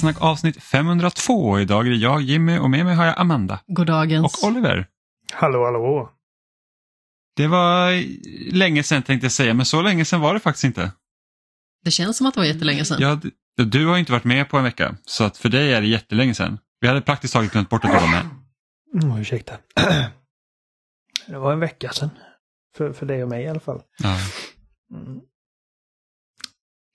Spelsnack avsnitt 502. Idag är det jag, Jimmy och med mig har jag Amanda. Goddagens. Och Oliver. Hallå, hallå. Det var länge sedan tänkte jag säga, men så länge sedan var det faktiskt inte. Det känns som att det var jättelänge sedan. Ja, du har inte varit med på en vecka, så att för dig är det jättelänge sedan. Vi hade praktiskt taget glömt bort att du var med. Mm, ursäkta. Det var en vecka sedan. För, för dig och mig i alla fall. Ja. Mm.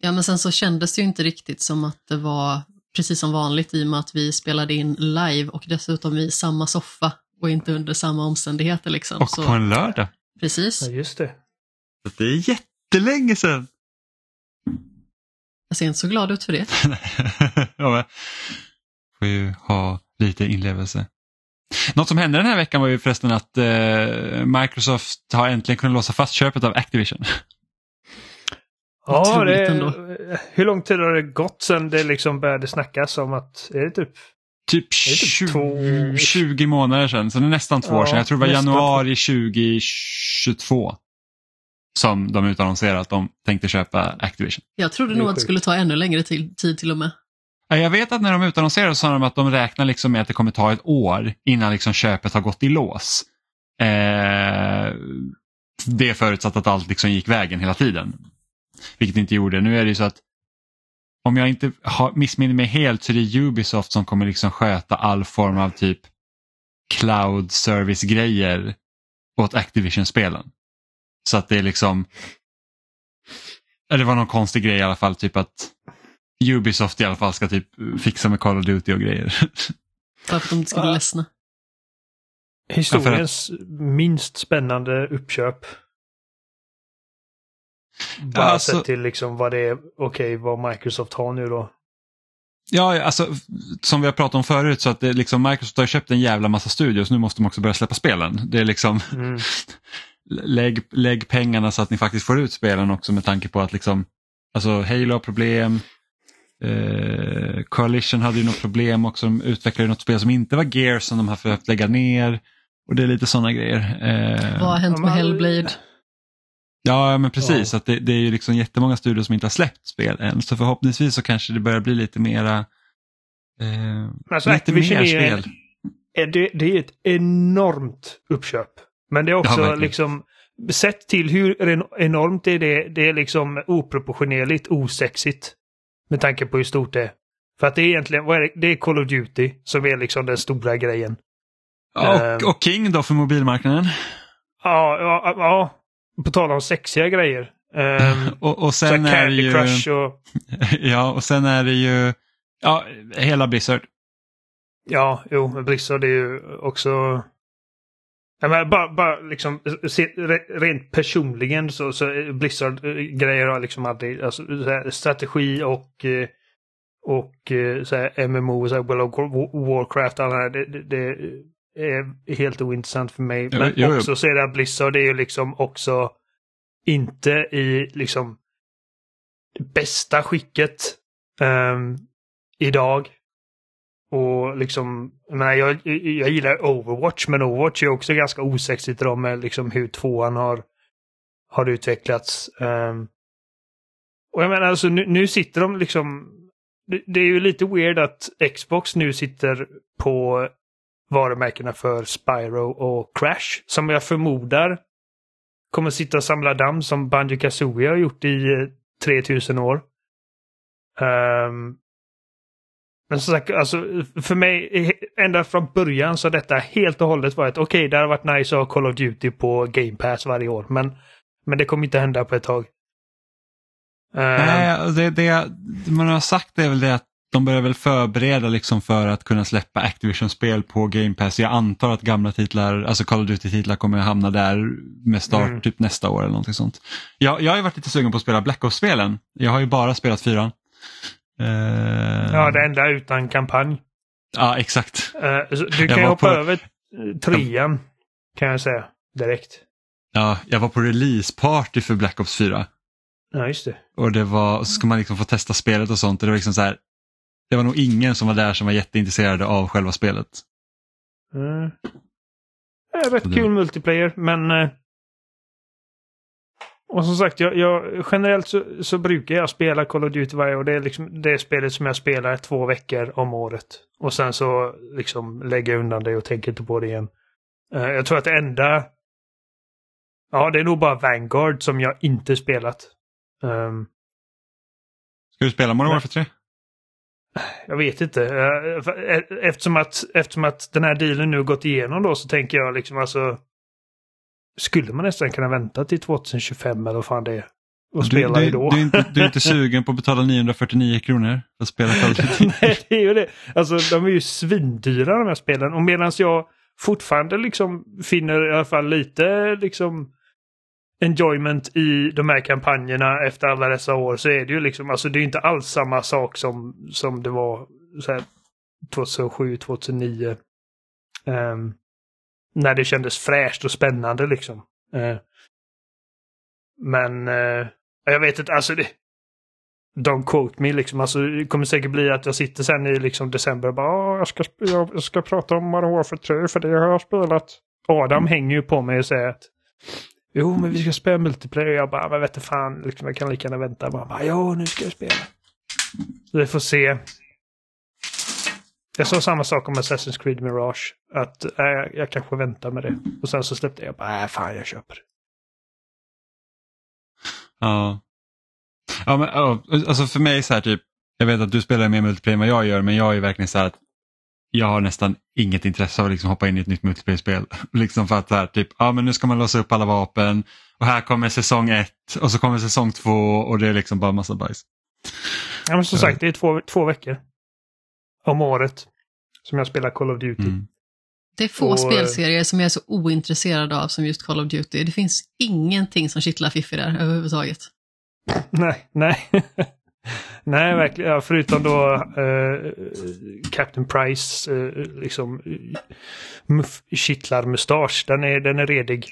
Ja, men sen så kändes det ju inte riktigt som att det var precis som vanligt i och med att vi spelade in live och dessutom i samma soffa och inte under samma omständigheter. Liksom. Och så, på en lördag. Precis. Ja, just det. Så det är jättelänge sedan. Jag ser inte så glad ut för det. ja, men. Får ju ha lite inlevelse. Något som hände den här veckan var ju förresten att eh, Microsoft har äntligen kunnat låsa fast köpet av Activision. Ja, det, ändå. hur lång tid har det gått sedan det liksom började snackas om att, är det typ? Typ är typ 20, två- 20 månader sedan, så det är nästan två år Ja, sedan. Jag tror det var januari 2022 som de utannonserade att de tänkte köpa Activision. Jag trodde Det nog att det skulle ta ännu längre till, tid till och med. Ja, Jag vet att när de utannonserade så sa de att de räknar liksom med att det kommer ta ett år innan liksom köpet har gått i lås. Eh, det är förutsatt att allt liksom gick vägen hela tiden. Vilket inte gjorde. Nu är det ju så att om jag inte har, missminner mig helt så är det Ubisoft som kommer liksom sköta all form av typ cloud service-grejer åt Activision-spelen. Så att det är liksom, eller det var någon konstig grej i alla fall, typ att Ubisoft i alla fall ska typ fixa med Call of Duty och grejer. Bara för att de inte skulle Ja. ledsna. Historiens minst spännande uppköp. Bara Ja, alltså- sett till liksom vad det är, okej, vad Microsoft har nu då. Ja, alltså som vi har pratat om förut så att det liksom Microsoft har köpt en jävla massa studios, nu måste de också börja släppa spelen. Det är liksom, Mm. lägg, lägg pengarna så att ni faktiskt får ut spelen också med tanke på att liksom, alltså Halo har problem, eh, Coalition hade ju något problem också, de utvecklade något spel som inte var Gears som de har behövt lägga ner. Och det är lite sådana grejer. Eh, Vad har hänt med Hellblade? Ja, men precis. Ja. Att det, det är ju liksom jättemånga studior som inte har släppt spel än. Så förhoppningsvis så kanske det börjar bli lite mera... Eh, Alltså, lite Activision mer spel. är det, det är ett enormt uppköp. Men det är Ja, också verkligen. liksom, sett till hur en- enormt det är det, det är liksom oproportionerligt osexigt. Med tanke på hur stort det är. För att det är egentligen, vad är det? det är Call of Duty som är liksom den stora grejen. Ja, och, och King då för mobilmarknaden. Ja, ja, ja. På tal om sexiga grejer. Um, och, och så sen är det ju... Crush och... Ja, och sen är det ju... Ja, hela Blizzard. Ja, jo, Blizzard är ju också... Ja, men bara, bara liksom, rent personligen så, så Blizzard-grejer har liksom aldrig, alltså strategi och eh, och eh, så här, MMO, så här, World of Warcraft, alla det, det, det är helt ointressant för mig. Men jo, jo. också så är det att Blizzard är ju liksom också inte i liksom bästa skicket ehm, idag. Och liksom, jag, menar, jag, jag gillar Overwatch, men Overwatch är också ganska osexigt idag med liksom hur tvåan har, har utvecklats. Ehm, och jag menar alltså nu, nu sitter de liksom, det, det är ju lite weird att Xbox nu sitter på varumärkena för Spyro och Crash, som jag förmodar kommer sitta och samla damm som Banjo Kazooie har gjort i eh, 3000 år. Um, men som sagt, alltså, för mig, eh, ända från början så har detta helt och hållet varit okej, det hade varit nice att ha Call of Duty på Game Pass varje år, men, men det kommer inte hända på ett tag. Ehm, Nej, det, det man har sagt är väl det att de börjar väl förbereda liksom för att kunna släppa Activision-spel på Game Pass. Jag antar att gamla titlar, alltså Call of Duty-titlar kommer att hamna där med start Mm. typ nästa år eller någonting sånt. Jag, jag har ju varit lite sugen på att spela Black Ops-spelen. Jag har ju bara spelat fyran. Eh, Ja, det enda utan kampanj. Ja, exakt. Så du kan ju hoppa på- över trean, kan jag säga, direkt. Ja, jag var på release-party för Black Ops 4. Ja, just det. Och det var, så ska man liksom få testa spelet och sånt. Och det var liksom så här, det var nog ingen som var där som var jätteintresserade av själva spelet. Mm. Det är rätt det- kul multiplayer, men... eh, och som sagt, jag, jag generellt så, så, brukar jag spela Call of Duty varje år. Det är liksom det spelet som jag spelar två veckor om året. Och sen så liksom lägger jag undan det och tänker inte på det igen. Uh, jag tror att det enda... Ja, det är nog bara Vanguard som jag inte spelat. Um, Ska du spela Modern Warfare 3? Jag vet inte. Eh, eftersom att, eftersom att den här dealen nu gått igenom då så tänker jag liksom alltså skulle man nästan kunna vänta till 2025 eller vad fan det är. Och du, spela du, då. Du är, inte, du är inte sugen på att betala 949 kronor för att spela Call of Duty? Nej, det är ju det. Alltså de är ju svindyra de här spelen. Och medan jag fortfarande liksom finner i alla fall lite liksom enjoyment i de här kampanjerna efter alla dessa år så är det ju liksom, alltså det är inte alls samma sak som, som det var så här 2007, 2009. Um, när det kändes fräscht och spännande liksom. Uh, men uh, jag vet inte, alltså det, Don't quote me liksom. Alltså, det kommer säkert bli att jag sitter sen i liksom december och bara jag ska, jag ska prata om Modern för 3 för det har jag spelat. Adam mm. hänger ju på mig och säger att Jo, men vi ska spela multiplayer. Jag bara, men vete fan, liksom, jag kan lika gärna vänta. Jag bara, ja, nu ska jag spela. Så vi får se. Jag sa samma sak om Assassin's Creed Mirage. Att äh, jag kanske väntar med det. Och sen så släppte jag bara, äh, fan jag köper. Ja. Ja, men alltså för mig så här typ, jag vet att du spelar mer multiplayer än vad jag gör, men jag är verkligen så här att jag har nästan inget intresse av att liksom hoppa in i ett nytt multiplayer-spel. liksom för att här, typ, ja men nu ska man låsa upp alla vapen och här kommer säsong ett och så kommer säsong två och det är liksom bara massa bajs. Ja men som sagt, det är två, två veckor om året som jag spelar Call of Duty. Mm. Det är få och, spelserier som jag är så ointresserad av som just Call of Duty. Det finns ingenting som kittlar Fiffi där överhuvudtaget. Nej, nej. Nej, verkligen. Ja, förutom då uh, Captain Price, uh, liksom muff, kittlar mustasch. Den är, den är redig.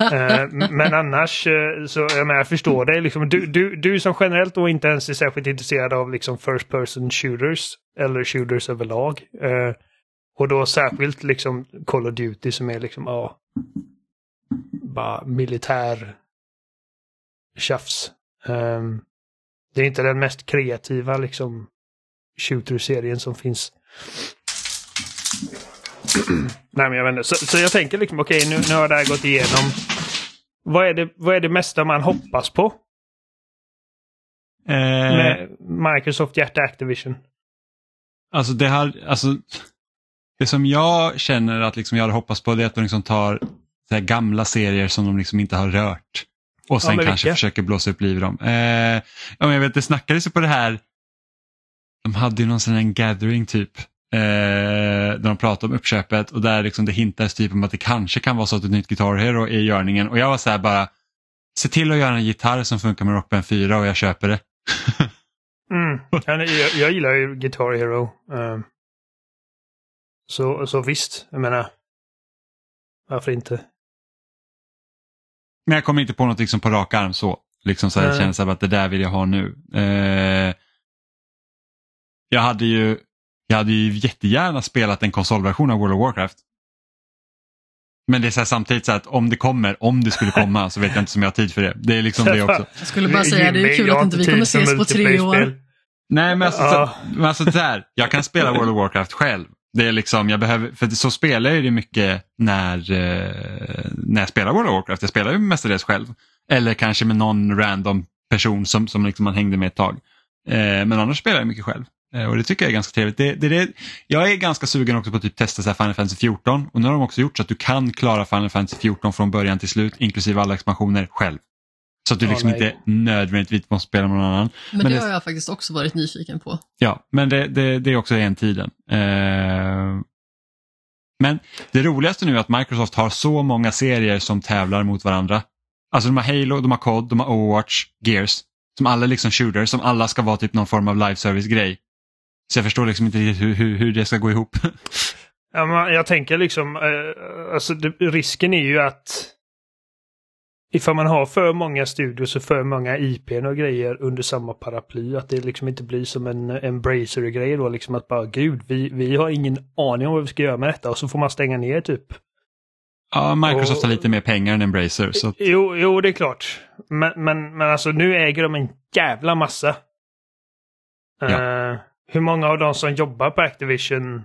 uh, men annars så, jag, menar, jag förstår det. Liksom, du, du, du som generellt då inte ens är särskilt intresserad av liksom first person shooters eller shooters överlag. och då särskilt liksom Call of Duty som är liksom, ja, bara militär tjafs. Um, det är inte den mest kreativa liksom shooter-serien som finns. Nej men jag vet inte. Så, så jag tänker liksom okej okay, nu, nu har det här gått igenom. Vad är det, vad är det mesta man hoppas på? Eh, Med Microsoft hjärta Activision. Alltså det här, alltså det som jag känner att liksom jag hade hoppats på det är att de liksom tar gamla serier som de liksom inte har rört och sen ja, kanske vilka? försöker blåsa upp liv i dem. Eh, ja, men jag vet, det snackades ju på det här, de hade ju någon sån här gathering typ. Eh, där de pratade om uppköpet och där liksom det hintades typ om att det kanske kan vara så att ett nytt Guitar Hero är i görningen och jag var så här bara, se till att göra en gitarr som funkar med Rockband 4 och jag köper det. mm. jag, jag gillar ju Guitar Hero. Um, så, så visst, jag menar, varför inte? Men jag kommer inte på något liksom på rak arm så. Liksom så här, jag känner så att det där vill jag ha nu. Eh, jag hade ju jag hade ju jättegärna spelat en konsolversion av World of Warcraft. Men det är så här, samtidigt så att om det kommer, om det skulle komma så vet jag inte om jag har tid för det. Det är liksom det också. Jag skulle bara säga, det är kul att inte vi kommer ses på tre år. Nej men alltså, så, men alltså så här, jag kan spela World of Warcraft själv det är liksom, jag behöver, för så spelar jag det mycket när, eh, när jag spelar World of Warcraft. Jag spelar ju mestadels själv. Eller kanske med någon random person som, som liksom man hängde med ett tag. Eh, men annars spelar jag mycket själv. Eh, och det tycker jag är ganska trevligt. Det, det, det, jag är ganska sugen också på att typ testa så här Final Fantasy 14 och nu har de också gjort så att du kan klara Final Fantasy 14 från början till slut inklusive alla expansioner själv. Så att du liksom inte nödvändigtvis måste spela med någon annan. Men, men det, det, har jag faktiskt också varit nyfiken på. Ja, men det, det, det är också en tiden. Eh, men det roligaste nu är att Microsoft har så många serier som tävlar mot varandra. Alltså de har Halo, de har COD, de har Overwatch, Gears. Som alla liksom shooters, som alla ska vara typ någon form av live service-grej. Så jag förstår liksom inte hur, hur, hur det ska gå ihop. ja, jag tänker liksom, eh, alltså det, risken är ju att ifall man har för många studios och för många IPn och grejer under samma paraply, att det liksom inte blir som en Embracer-grej då, liksom att bara gud, vi, vi har ingen aning om vad vi ska göra med detta och så får man stänga ner typ Ja, Microsoft Och- har lite mer pengar än Embracer. Så att, Jo, jo, det är klart. Men, men, men alltså nu äger de en jävla massa. Eh, hur många av de som jobbar på Activision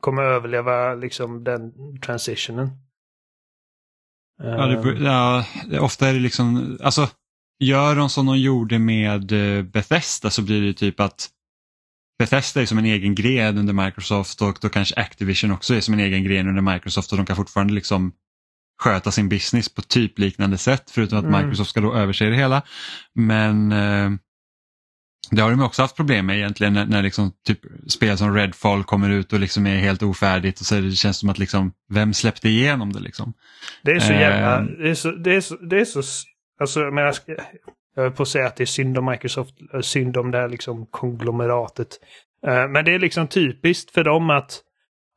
kommer överleva liksom den transitionen? Ja, det, Eh, ja, det- ofta är det liksom, alltså gör de som de gjorde med eh, Bethesda så blir det typ att Bethesda är som en egen gren under Microsoft och då kanske Activision också är som en egen gren under Microsoft och de kan fortfarande liksom sköta sin business på typ liknande sätt förutom att Mm. Microsoft ska då överse det hela. Men eh, det har de också haft problem med egentligen när, när liksom typ spel som Redfall kommer ut och liksom är helt ofärdigt och så det känns som att liksom vem släppte igenom det liksom. Det är så jävla... Ehm. Det är så... Det är så, det är så alltså, jag menar, jag höll på att säga att det är synd om Microsoft, eh, synd om det här liksom konglomeratet. Eh, Men det är liksom typiskt för dem att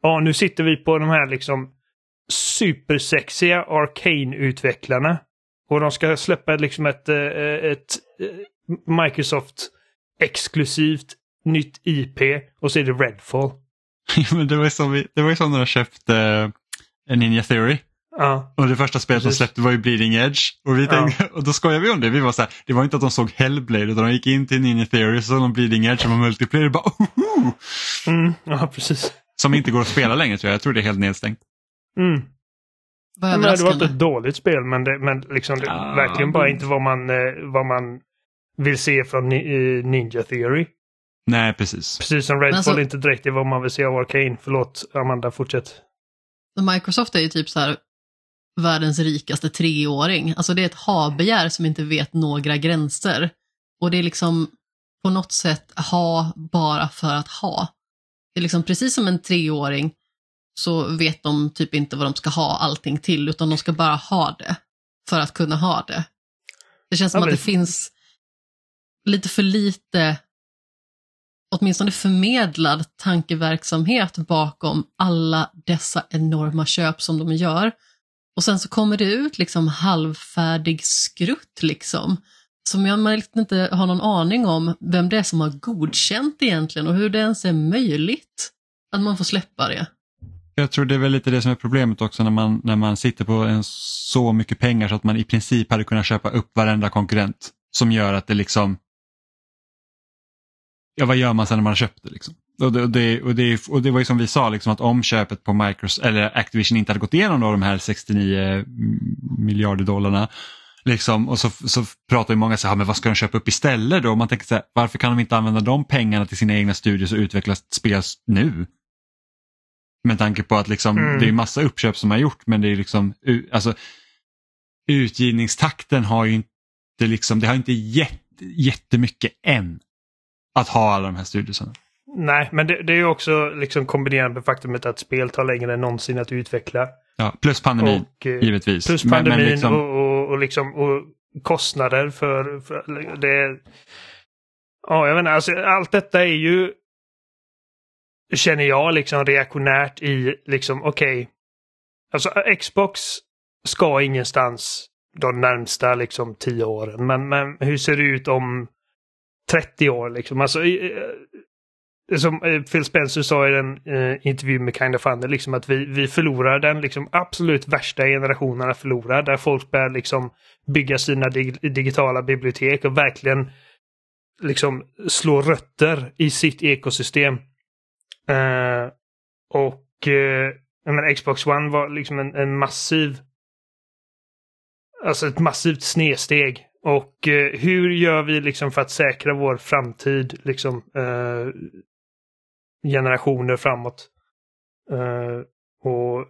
ja, nu sitter vi på de här liksom supersexiga Arcane-utvecklarna. Och de ska släppa liksom ett, eh, ett eh, Microsoft exklusivt nytt IP och så är det Redfall. Men det var ju som, vi, det var ju som när de köpte eh, Ninja Theory. Ja, Och det första spelet de släppte var ju Bleeding Edge. Och, vi Ja. tänkte, och då skojade vi om det. Vi var så här, det var inte att de såg Hellblade utan de gick in till Ninja Theory så såg de Bleeding Edge som var multiplayer och bara oho! mm, ja precis. Som inte går att spela längre tror jag. Jag tror det är helt nedstängt. Mm. Menar, det var inte ett dåligt spel, men, det, men liksom det, Ah. verkligen bara inte vad man, eh, vad man vill se från ni, Ninja Theory. Nej, precis. Precis som Redfall alltså- inte direkt är vad man vill se av Arcane. Förlåt, Amanda, fortsätt. Microsoft är ju typ så här världens rikaste treåring. Alltså det är ett habegär som inte vet några gränser. Och det är liksom på något sätt ha bara för att ha. Det är liksom precis som en treåring så vet de typ inte vad de ska ha allting till utan de ska bara ha det för att kunna ha det. Det känns som Ja, att men- det finns lite för lite åtminstone förmedlad tankeverksamhet bakom alla dessa enorma köp som de gör. Och sen så kommer det ut liksom halvfärdig skrutt liksom. Som jag man liksom inte har någon aning om vem det är som har godkänt egentligen och hur det ens är möjligt att man får släppa det. Jag tror det är väl lite det som är problemet också när man, när man sitter på en så mycket pengar så att man i princip hade kunnat köpa upp varenda konkurrent. Som gör att det liksom... Ja, vad gör man sen när man har köpt det liksom? Och det, och det, och det, och det var ju som vi sa, liksom, att om köpet på Microsoft, eller Activision inte hade gått igenom då, de här 69 miljarder dollarna, liksom, och så, så pratar ju många så här, men vad ska de köpa upp istället då? Och man tänker så här, varför kan de inte använda de pengarna till sina egna studios och utveckla spel nu? Med tanke på att liksom, Mm. det är massa uppköp som har gjort men det är liksom, alltså, utgivningstakten har ju inte liksom, det har inte gett jättemycket än att ha alla de här studiosarna. Nej, men det, det är ju också liksom kombinerat med faktumet att spel tar längre än någonsin att utveckla. Ja, plus pandemin, Och, eh, givetvis. Plus Men- men pandemin liksom- och, och, och, liksom, och kostnader för, för det. Ja, jag vet inte, alltså, allt detta är ju känner jag liksom reaktionärt i liksom okej. alltså Xbox ska ingenstans de närmsta liksom tio åren. Men, men hur ser det ut om 30 år liksom? Alltså, eh, som eh, Phil Spencer sa i en eh, intervju med Kind of Funny, liksom att vi, vi förlorar den liksom absolut värsta generationerna förlorar. Där folk börjar liksom bygga sina dig, digitala bibliotek och verkligen liksom slå rötter i sitt ekosystem. Eh, och eh, men Xbox One var liksom en, en massiv Alltså ett massivt snedsteg. Och eh, hur gör vi liksom för att säkra vår framtid liksom eh, generationer framåt? Eh, och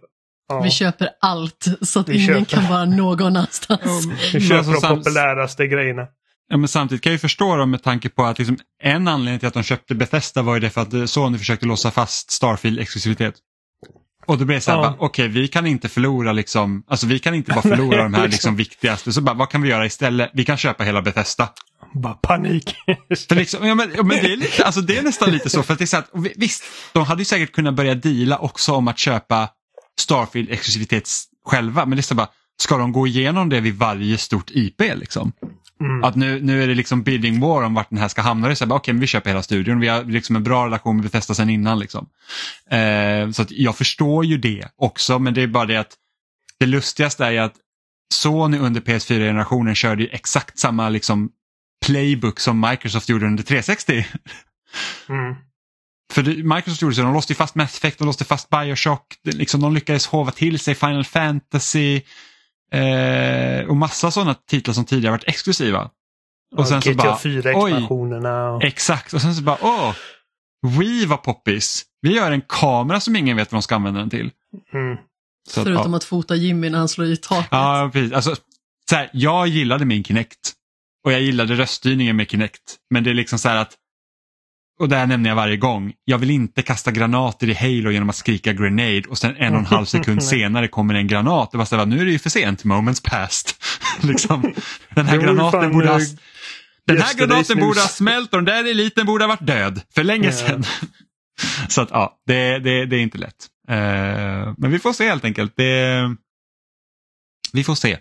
ja, Vi köper allt så att Vi ingen köper. kan vara någon annanstans. vi köper alltså, de populäraste grejerna. Ja, men samtidigt kan jag ju förstå dem med tanke på att liksom, en anledning till att de köpte Bethesda var ju det för att Sony försökte låsa fast Starfield-exklusivitet. Och då blev det så här, Ja. okej vi kan inte förlora liksom, alltså vi kan inte bara förlora de här liksom. viktigaste, så bara, vad kan vi göra istället? Vi kan köpa hela Bethesda. Bara panik. För liksom, ja, men, ja, men det, är lite, alltså, det är nästan lite så, för att det är så vi- visst, de hade ju säkert kunnat börja deala också om att köpa Starfield-exklusivitet själva, men det är så bara, ska de gå igenom det vid varje stort IP liksom? Mm. Att nu, nu är det liksom bidding war om vart den här ska hamna. Det är Okej, men vi köper hela studion. Vi har liksom en bra relation med Bethesda sedan innan. Liksom. Eh, så jag förstår ju det också, men det är bara det att det lustigaste är att Sony under PS4-generationen körde ju exakt samma liksom playbook som Microsoft gjorde under 360. Mm. För Microsoft gjorde så, de låste ju fast Mass Effect, de låste fast Bioshock, liksom, de lyckades hova till sig Final Fantasy eh, och massa sådana titlar som tidigare varit exklusiva. Och sen GTA så bara, 4-expansionerna. Och... Exakt, och sen så bara, åh, Wii var poppis. Vi gör en kamera som ingen vet vad de ska använda den till. Mm. Så Förutom att, ja. att fota Jimmy när han slår i taket. Ja, precis. Alltså, så här, jag gillade min Kinect och jag gillade röststyrningen med Kinect. Men det är liksom så här att, och det här nämner jag varje gång, jag vill inte kasta granater i Halo genom att skrika grenade och sen en och en halv sekund senare kommer en granat. Det var så här, nu är det ju för sent, moments past. liksom, den här granaten borde ha, den här granaten borde ha smält och den där eliten borde ha varit död för länge sedan. så att ja, det, det, det är inte lätt. Uh, men vi får se helt enkelt. Det, vi får se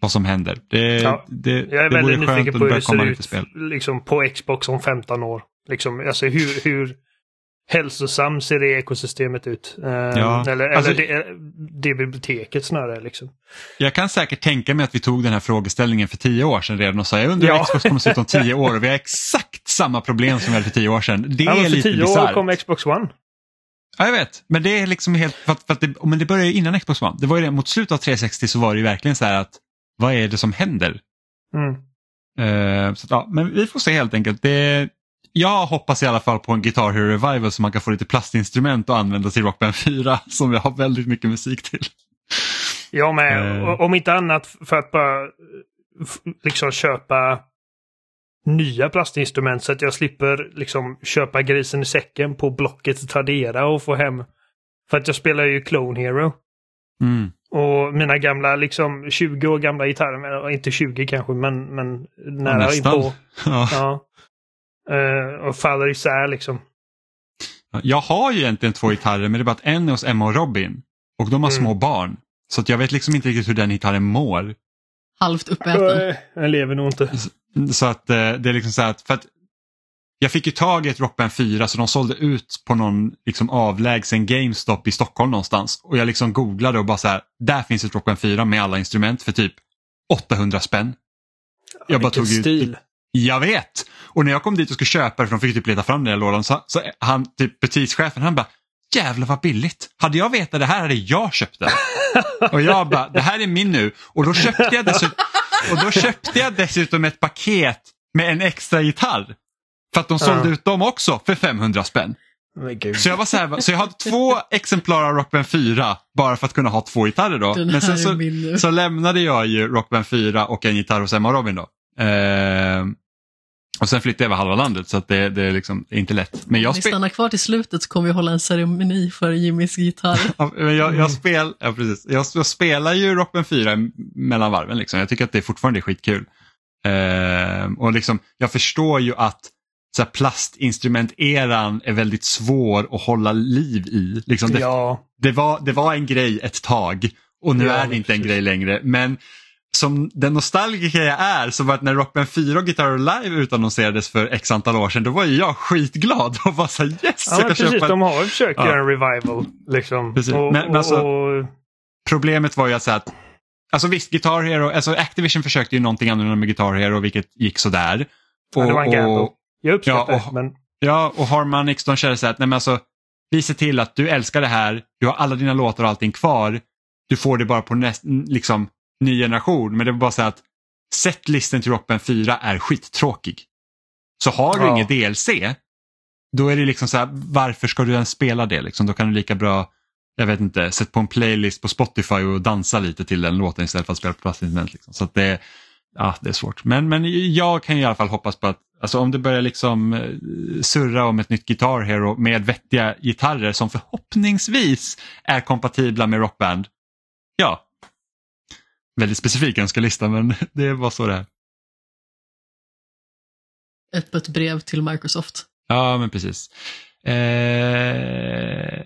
vad som händer. Det, ja, det, jag är det väldigt nyfiken på hur det ser ut. Liksom på Xbox om 15 år. Liksom, alltså hur, hur hälsosam ser det ekosystemet ut? Uh, ja, eller alltså, eller det, det biblioteket snarare. Liksom. Jag kan säkert tänka mig att vi tog den här frågeställningen för tio år sedan redan och sa jag undrar hur Xbox kommer se ut om tio år och vi har exakt samma problem som vi hade för tio år sedan. Det ja, är lite bisarrt. För tio år kom Xbox One. Ja, jag vet. Men det är liksom helt, för att, för att det, men det började ju innan Xbox One. Det var ju det, mot slutet av 360 så var det ju verkligen så här att vad är det som händer? Mm. Uh, så, ja, men vi får se helt enkelt. Det, jag hoppas i alla fall på en Guitar Hero Revival så man kan få lite plastinstrument och använda till Rock Band 4 som vi har väldigt mycket musik till. Jag med. Uh. Om inte annat för att bara liksom köpa nya plastinstrument så att jag slipper liksom köpa grisen i säcken på Blocket Tradera och få hem. För att jag spelar ju Clone Hero. Mm. Och mina gamla, liksom 20 år gamla gitarrer, inte 20 kanske, men, men nära ja, inpå. Ja. ja. Uh, och faller isär liksom. Jag har ju egentligen två gitarrer men det är bara att en är hos Emma och Robin. Och de har mm. små barn. Så att jag vet liksom inte riktigt hur den gitarren mår. Halvt uppäten. Den lever nog inte. Så att eh, det är liksom så att, för att jag fick ju tag i ett Rockband 4 så de sålde ut på någon liksom avlägsen GameStop i Stockholm någonstans. Och jag liksom googlade och bara så här, där finns ett Rockband 4 med alla instrument för typ 800 spänn. Ja, jag bara tog stil. Ut, jag vet! Och när jag kom dit och skulle köpa det, för de fick typ leta fram den här lådan, så, så han, typ butikschefen, han bara Jävlar vad billigt. Hade jag vetat det här hade jag köpt den. och jag bara, det här är min nu. Och då köpte jag dessutom, och då köpte jag dessutom ett paket med en extra gitarr. För att de sålde uh. ut dem också för 500 spänn. Så jag var så här, så jag hade två exemplar av Rockband 4 bara för att kunna ha två gitarrer då. Men sen så, så, lämnade jag ju Rockband 4 och en gitarr hos Emma och Robin då. Eh, och sen flyttade jag över halva landet så att det, det är liksom inte lätt. Men jag Om vi stannar kvar till slutet så kommer vi hålla en ceremoni för Jimmys gitarr. ja, men jag, jag, spel, ja, precis. Jag, jag spelar ju Rockband 4 mellan varven. Liksom. Jag tycker att det fortfarande är skitkul. Eh, och liksom, jag förstår ju att så plastinstrument-eran är väldigt svår att hålla liv i. Liksom det, ja. det, var, det var en grej ett tag och nu ja, är det inte precis. en grej längre. Men som den nostalgiker jag är så var det när Rockband 4 och Guitar Live utannonserades för x antal år sedan då var jag skitglad och var så yes! Ja, jag precis, köpa... de har ju försökt ja. göra en revival. Liksom. Precis. Och, men, men alltså, och... Problemet var ju att, säga att Alltså visst, Guitar Hero, alltså Activision försökte ju någonting annorlunda med Guitar Hero vilket gick sådär. Och, ja, det var en gamble. Jag uppskattar ja, och, men... Ja, och Harmonix de kände så att nej men alltså, vi ser till att du älskar det här, du har alla dina låtar och allting kvar. Du får det bara på näst, liksom, ny generation. Men det var bara så att setlisten till Rockband 4 är skittråkig. Så har du ja. inget DLC, då är det liksom så här, varför ska du ens spela det? Liksom? Då kan du lika bra, jag vet inte, sätta på en playlist på Spotify och dansa lite till den låten istället för att spela på plastinstrument. Liksom. Så det, ja, det är svårt. Men, men jag kan i alla fall hoppas på att alltså om det börjar liksom eh, surra om ett nytt Guitar Hero med vettiga gitarrer som förhoppningsvis är kompatibla med Rockband. Ja, väldigt specifik önskelista men det var så det är. Öppet brev till Microsoft. Ja men precis. Eh,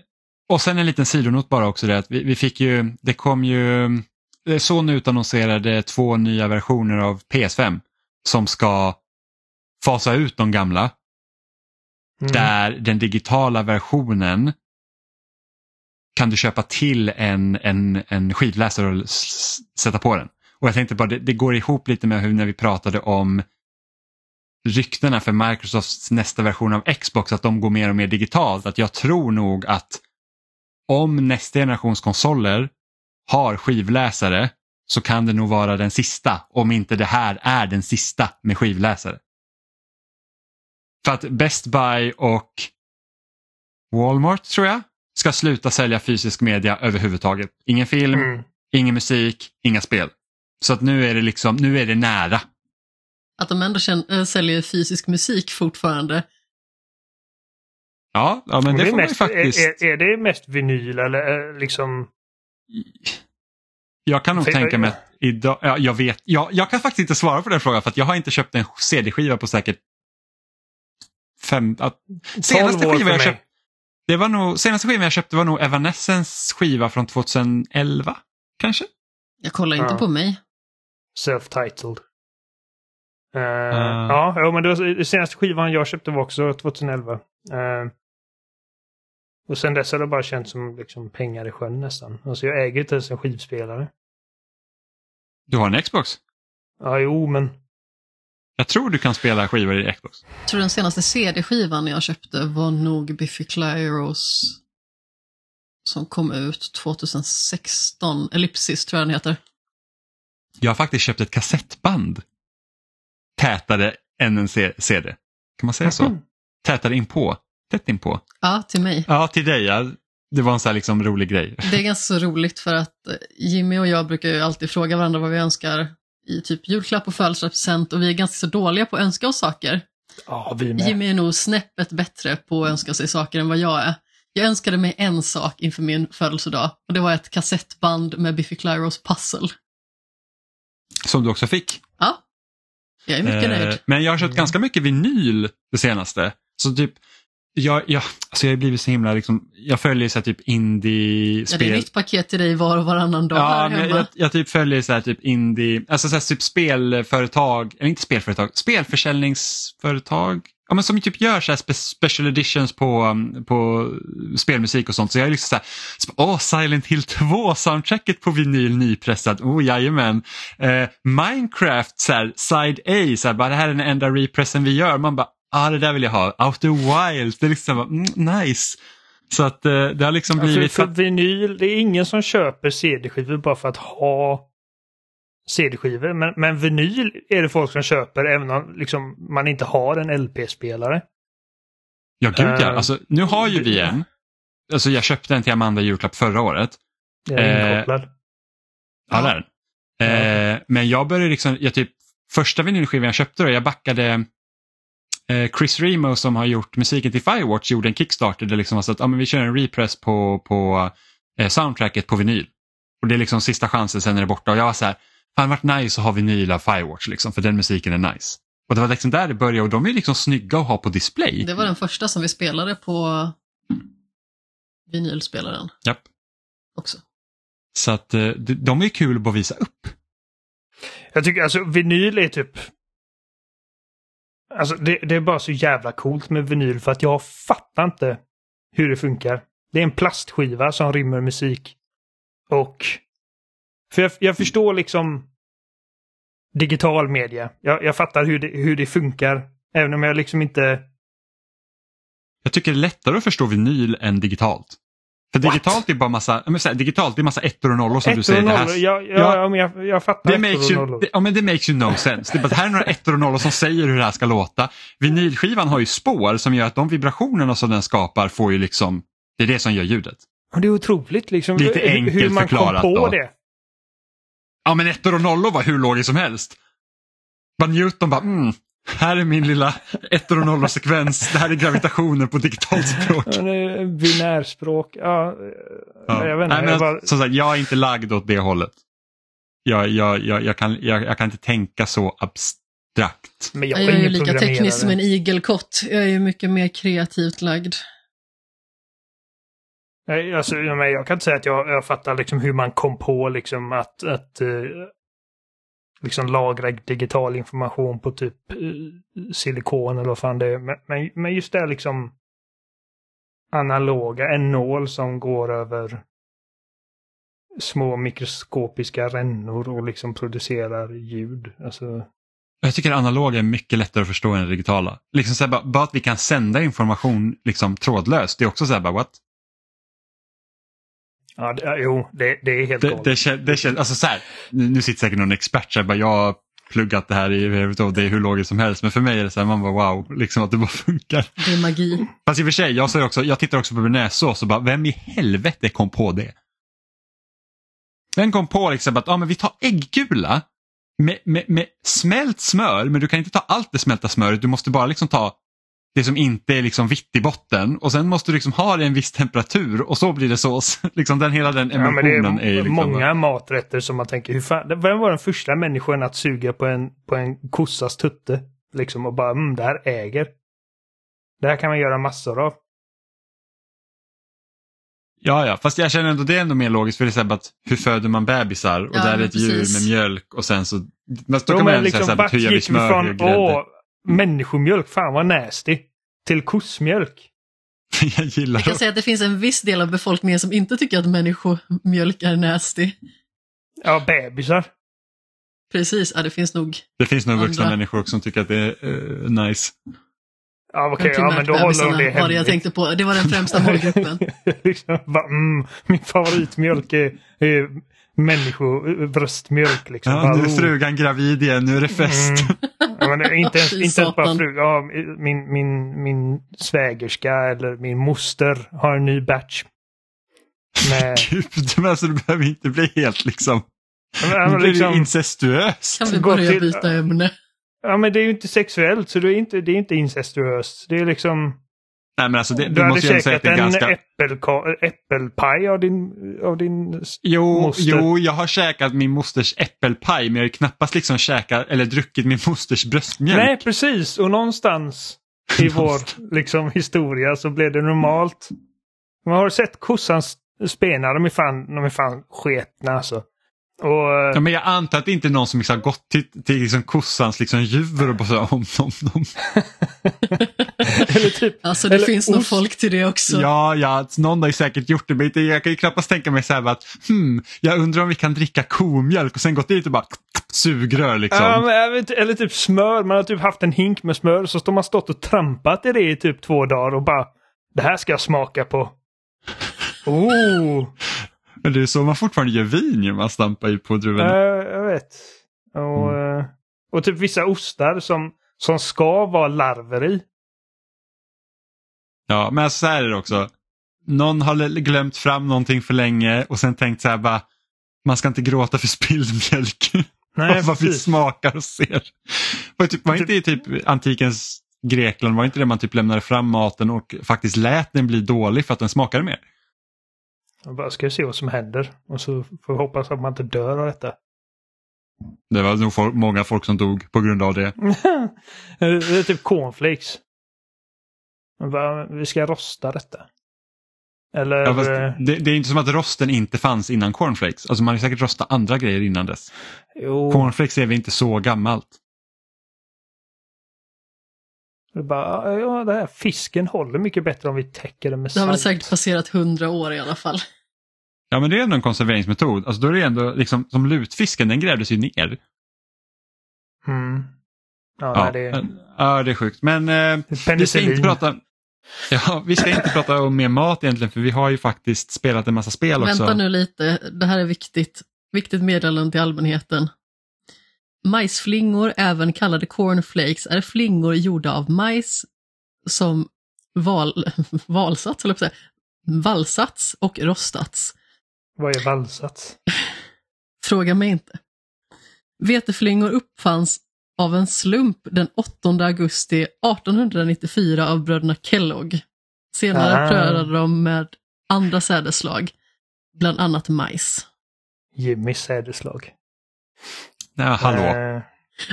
och sen en liten sidonot bara också det att vi, vi fick ju, det kom ju, Sony utannonserade två nya versioner av PS5 som ska fasa ut de gamla. Mm. Där den digitala versionen kan du köpa till en, en, en skivläsare och sätta på den. Och jag tänkte bara, det, det går ihop lite med hur när vi pratade om ryktena för Microsofts nästa version av Xbox, att de går mer och mer digitalt. Att jag tror nog att om nästa generations konsoler har skivläsare så kan det nog vara den sista, om inte det här är den sista med skivläsare. För att Best Buy och Walmart tror jag ska sluta sälja fysisk media överhuvudtaget. Ingen film, Mm. ingen musik, inga spel. Så att nu är det liksom, nu är det nära. Att de ändå känn- äh, säljer fysisk musik fortfarande. Ja, ja men det, är får man ju mest, faktiskt. Är, är det mest vinyl eller eh, liksom? Jag kan nog För- tänka mig att idag, ja, jag vet, jag, jag kan faktiskt inte svara på den frågan för att jag har inte köpt en CD-skiva på säkert fem, 12 senaste skivan jag köpte, det var nog, senaste skivan jag köpte var nog Evanescence skiva från 2011, kanske? Jag kollar inte Ja. på mig. Self-titled. Eh, Ah. Ja, ja, men det var, det senaste skivan jag köpte var också 2011. Eh, och sen dess har det bara känts som liksom, pengar i sjön nästan. Alltså jag äger inte ens en skivspelare. Du har en Xbox? Ja, jo, men Jag tror du kan spela skivor i Xbox. Jag tror den senaste CD-skivan jag köpte var nog Biffy Clyros som kom ut 2016. Ellipsis tror jag den heter. Jag har faktiskt köpt ett kassettband. Tätare än en CD. Kan man säga så? Tätare inpå. Tätt inpå. Ja, till mig. Ja, till dig. Ja. Det var en sån här liksom rolig grej. Det är ganska så roligt för att eh, Jimmy och jag brukar ju alltid fråga varandra vad vi önskar i typ julklapp och födelsedagspresent och vi är ganska så dåliga på att önska oss saker. ja, vi med. Jimmy är nog snäppet bättre på att önska sig saker än vad jag är. Jag önskade mig en sak inför min födelsedag och det var ett kassettband med Biffy Clyros pussel. Som du också fick. Ja, jag är mycket Eh, nöjd. Men jag har köpt Mm. ganska mycket vinyl det senaste. Så typ, jag, jag, alltså jag har blivit så himla, liksom, jag följer så här typ Ja, det är indie-spel. nytt paket till dig var och varannan dag Ja, här men hemma. jag, jag typ följer så här typ indie, alltså så här typ spelföretag, eller inte spelföretag, spelförsäljningsföretag. Ja, men som typ gör så här spe, special editions på, um, på spelmusik och sånt. Så jag är liksom så här, åh Silent Hill 2 soundtracket på vinyl nypressad, oh jajamän. Eh, Minecraft så här, side A, så här, bara det här är den enda repressen vi gör. Man bara, ah det där vill jag ha. Outer Wilds, det är liksom mm, nice. Så att eh, det har liksom för, blivit... för vinyl, det är ingen som köper CD-skivor bara för att ha CD-skivor. Men, men vinyl är det folk som köper även om liksom, man inte har en LP-spelare. Ja, gud ja. Eh, Alltså, nu har ju vi en. Alltså, jag köpte en till Amanda i julklapp förra året. Den är Eh, inkopplad. Ja, Ja. det är den. Eh, men jag började liksom, jag typ, första vinylskivan jag köpte då, jag backade eh, Chris Remo som har gjort musiken till Firewatch gjorde en Kickstarter där liksom var så att ah, men vi kör en repress på, på eh, soundtracket på vinyl. Och det är liksom sista chansen, sen är det borta. Och jag var så här, fan vart nice att ha vinyl av Firewatch liksom, för den musiken är nice. Och det var liksom där det började och de är liksom snygga att ha på display. Det var den första som vi spelade på vinylspelaren Japp. också. Så att eh, de, de är kul att bara visa upp. Jag tycker alltså vinyl är typ... Alltså det, det är bara så jävla coolt med vinyl för att jag fattar inte hur det funkar. Det är en plastskiva som rymmer musik. Och... För jag, jag förstår liksom digital media. Jag, jag fattar hur det, hur det funkar. Även om jag liksom inte... Jag tycker det är lättare att förstå vinyl än digitalt. För What? digitalt är bara massa, här, digitalt är massa ettor och nollor som du Ettor säger. och Det, här, nollor. Ja, ja, Ja. jag, jag fattar det, makes you, nollor. det, ja, men det makes you no sense. Det bara, det här är några ettor och nollor som säger hur det här ska låta. Vinylskivan har ju spår som gör att de vibrationerna som den skapar får ju liksom, det är det som gör ljudet. Och Det är otroligt liksom. Lite enkelt hur man förklarat kom på då. det. Ja men ettor och nollor var hur logiskt som helst. Bara Newton bara, mm, här är min lilla ettor och nollor sekvens. Det här är gravitationen på digitalt språk. Ja, är Binärspråk. Ja, Ja. jag vet inte. Nej, men jag bara, Som sagt, jag är inte lagd åt det hållet. Jag, jag, jag, jag, kan, jag, jag kan inte tänka så abstrakt. men Jag, jag är är ju lika teknisk som en igelkott. Jag är ju mycket mer kreativt lagd. Nej, alltså, jag kan inte säga att jag, jag fattar liksom hur man kom på liksom att, att eh, liksom lagra digital information på typ eh, silikon eller vad fan det är. Men, men, just det liksom analoga, en nål som går över små mikroskopiska rännor och liksom producerar ljud. Alltså, Jag tycker analoga är mycket lättare att förstå än det digitala. Liksom så här, bara, bara att vi kan sända information liksom, trådlöst, det är också så här, bara, what? Ja, det, jo, det, det är helt Det, galet. det, kän- det känns, alltså så här, nu sitter säkert någon expert så här, bara, jag har pluggat det här i och det är hur logiskt som helst, men för mig är det så här, man bara wow, liksom att det bara funkar. Det är magi. Fast i och för sig, jag, säger också, jag tittar också på bearnaisesås och bara, vem i helvete kom på det? Vem kom på liksom att ah, men vi tar äggula med, med, med smält smör, men du kan inte ta allt det smälta smöret, du måste bara liksom ta det som inte är liksom vitt i botten och sen måste du liksom ha det i en viss temperatur och så blir det sås. liksom den, hela den Ja, men emotionen det är, är, ju liksom, många maträtter som man tänker, hur fan, vem var den första människan att suga på en, på en kossas tutte? Liksom och bara, mm, det här äger. Det här kan man göra massor av. Ja, ja, fast jag känner ändå det är ändå mer logiskt för det är så här att hur föder man bebisar och Ja, där är ett djur precis. med mjölk och sen så men då Jo, kan man ändå liksom, säga så här, vart hur gör vi smör, från åh, människomjölk, fan vad nasty, till kossmjölk? jag gillar Jag kan säga att det finns en viss del av befolkningen som inte tycker att människomjölk är nasty. Ja, bebisar. Precis, ja det finns nog Det finns nog vuxna Andra. människor som tycker att det är eh, nice. Ja, okej, ja, men då håller de det var det jag hemligt. tänkte på. Det var den främsta målgruppen. liksom, bara, mm, min favoritmjölk är, är människobröstmjölk. Liksom. Ja, Bara, nu är oh. frugan gravid igen, nu är det fest. Mm. Ja, men inte ens, inte ens bara satan. fru. Ja, min, min, min svägerska eller min moster har en ny batch. Med, Gud, men alltså du behöver inte bli helt liksom, ja, nu men blir liksom, incestuös. Kan vi börja till- byta ämne? ja, men det är ju inte sexuellt så det är inte, det är inte incestuöst. Det är liksom... Nej men alltså det, Du, hade måste att käkat en ganska... äppelka- äppelpaj av din, av din Jo, moster. jo, jag har käkat min mosters äppelpaj men jag har knappast liksom käkat eller druckit min mosters bröstmjölk. Nej, precis. Och någonstans i vår liksom, historia så blev det normalt. Man har sett kossans spenar, de är fan, de är fan sketna alltså. Och, Ja, eh, men jag antar att det inte är någon som liksom har gått till, till liksom kossans liksom djur och bara så, om, om. eller typ, Alltså det Eller finns nog folk till det också. Ja, ja, någon har ju säkert gjort det men jag kan ju knappast tänka mig så här att hmm, jag undrar om vi kan dricka komjölk och sen gått dit och bara sugrör liksom. ja, men, vet, eller typ smör. Man har typ haft en hink med smör så har man stått och trampat i det i typ två dagar och bara det här ska jag smaka på. Oh, Men det är så man fortfarande gör vin ju, man stampar ju på druvorna. eh, jag vet. Och, eh, och typ vissa ostar som, som ska vara larver i. Ja, men så här är det också. Någon har glömt fram någonting för länge och sen tänkt så här bara, man ska inte gråta för spilld mjölk. Nej, Vad vi smakar och ser. Var, typ, var inte i typ antikens Grekland, var inte det man typ lämnade fram maten och faktiskt lät den bli dålig för att den smakade mer? Jag bara ska se vad som händer. Och så får vi hoppas att man inte dör av detta. Det var nog folk, många folk som dog på grund av det. det är typ cornflakes. Bara, vi ska rosta detta. Eller... Ja, eh, det, det är inte som att rosten inte fanns innan cornflakes. Alltså man har säkert rostat andra grejer innan dess. jo, Cornflakes är väl inte så gammalt. Det är bara, ja, det här fisken håller mycket bättre om vi täcker den med Det har väl salt. säkert passerat hundra år i alla fall. Ja men det är ändå en konserveringsmetod. Alltså då är det ändå liksom som lutfisken, den grävdes ju ner. Mm. Ja, Ja, nej, det ja det är sjukt. Men eh, är vi ska inte prata Ja, vi ska inte prata om mer mat egentligen för vi har ju faktiskt spelat en massa spel också. Vänta nu lite, det här är viktigt. Viktigt meddelande till allmänheten. Majsflingor, även kallade cornflakes, är flingor gjorda av majs som val, valsats, eller säga, vallsats och rostats. Vad är valsats? Fråga mig inte. Veteflingor uppfanns av en slump den 8 augusti 1894 av bröderna Kellogg. Senare Ah. prövade de med andra sädesslag, bland annat majs. Jimmy sädeslag. Ja, hallå. Eh,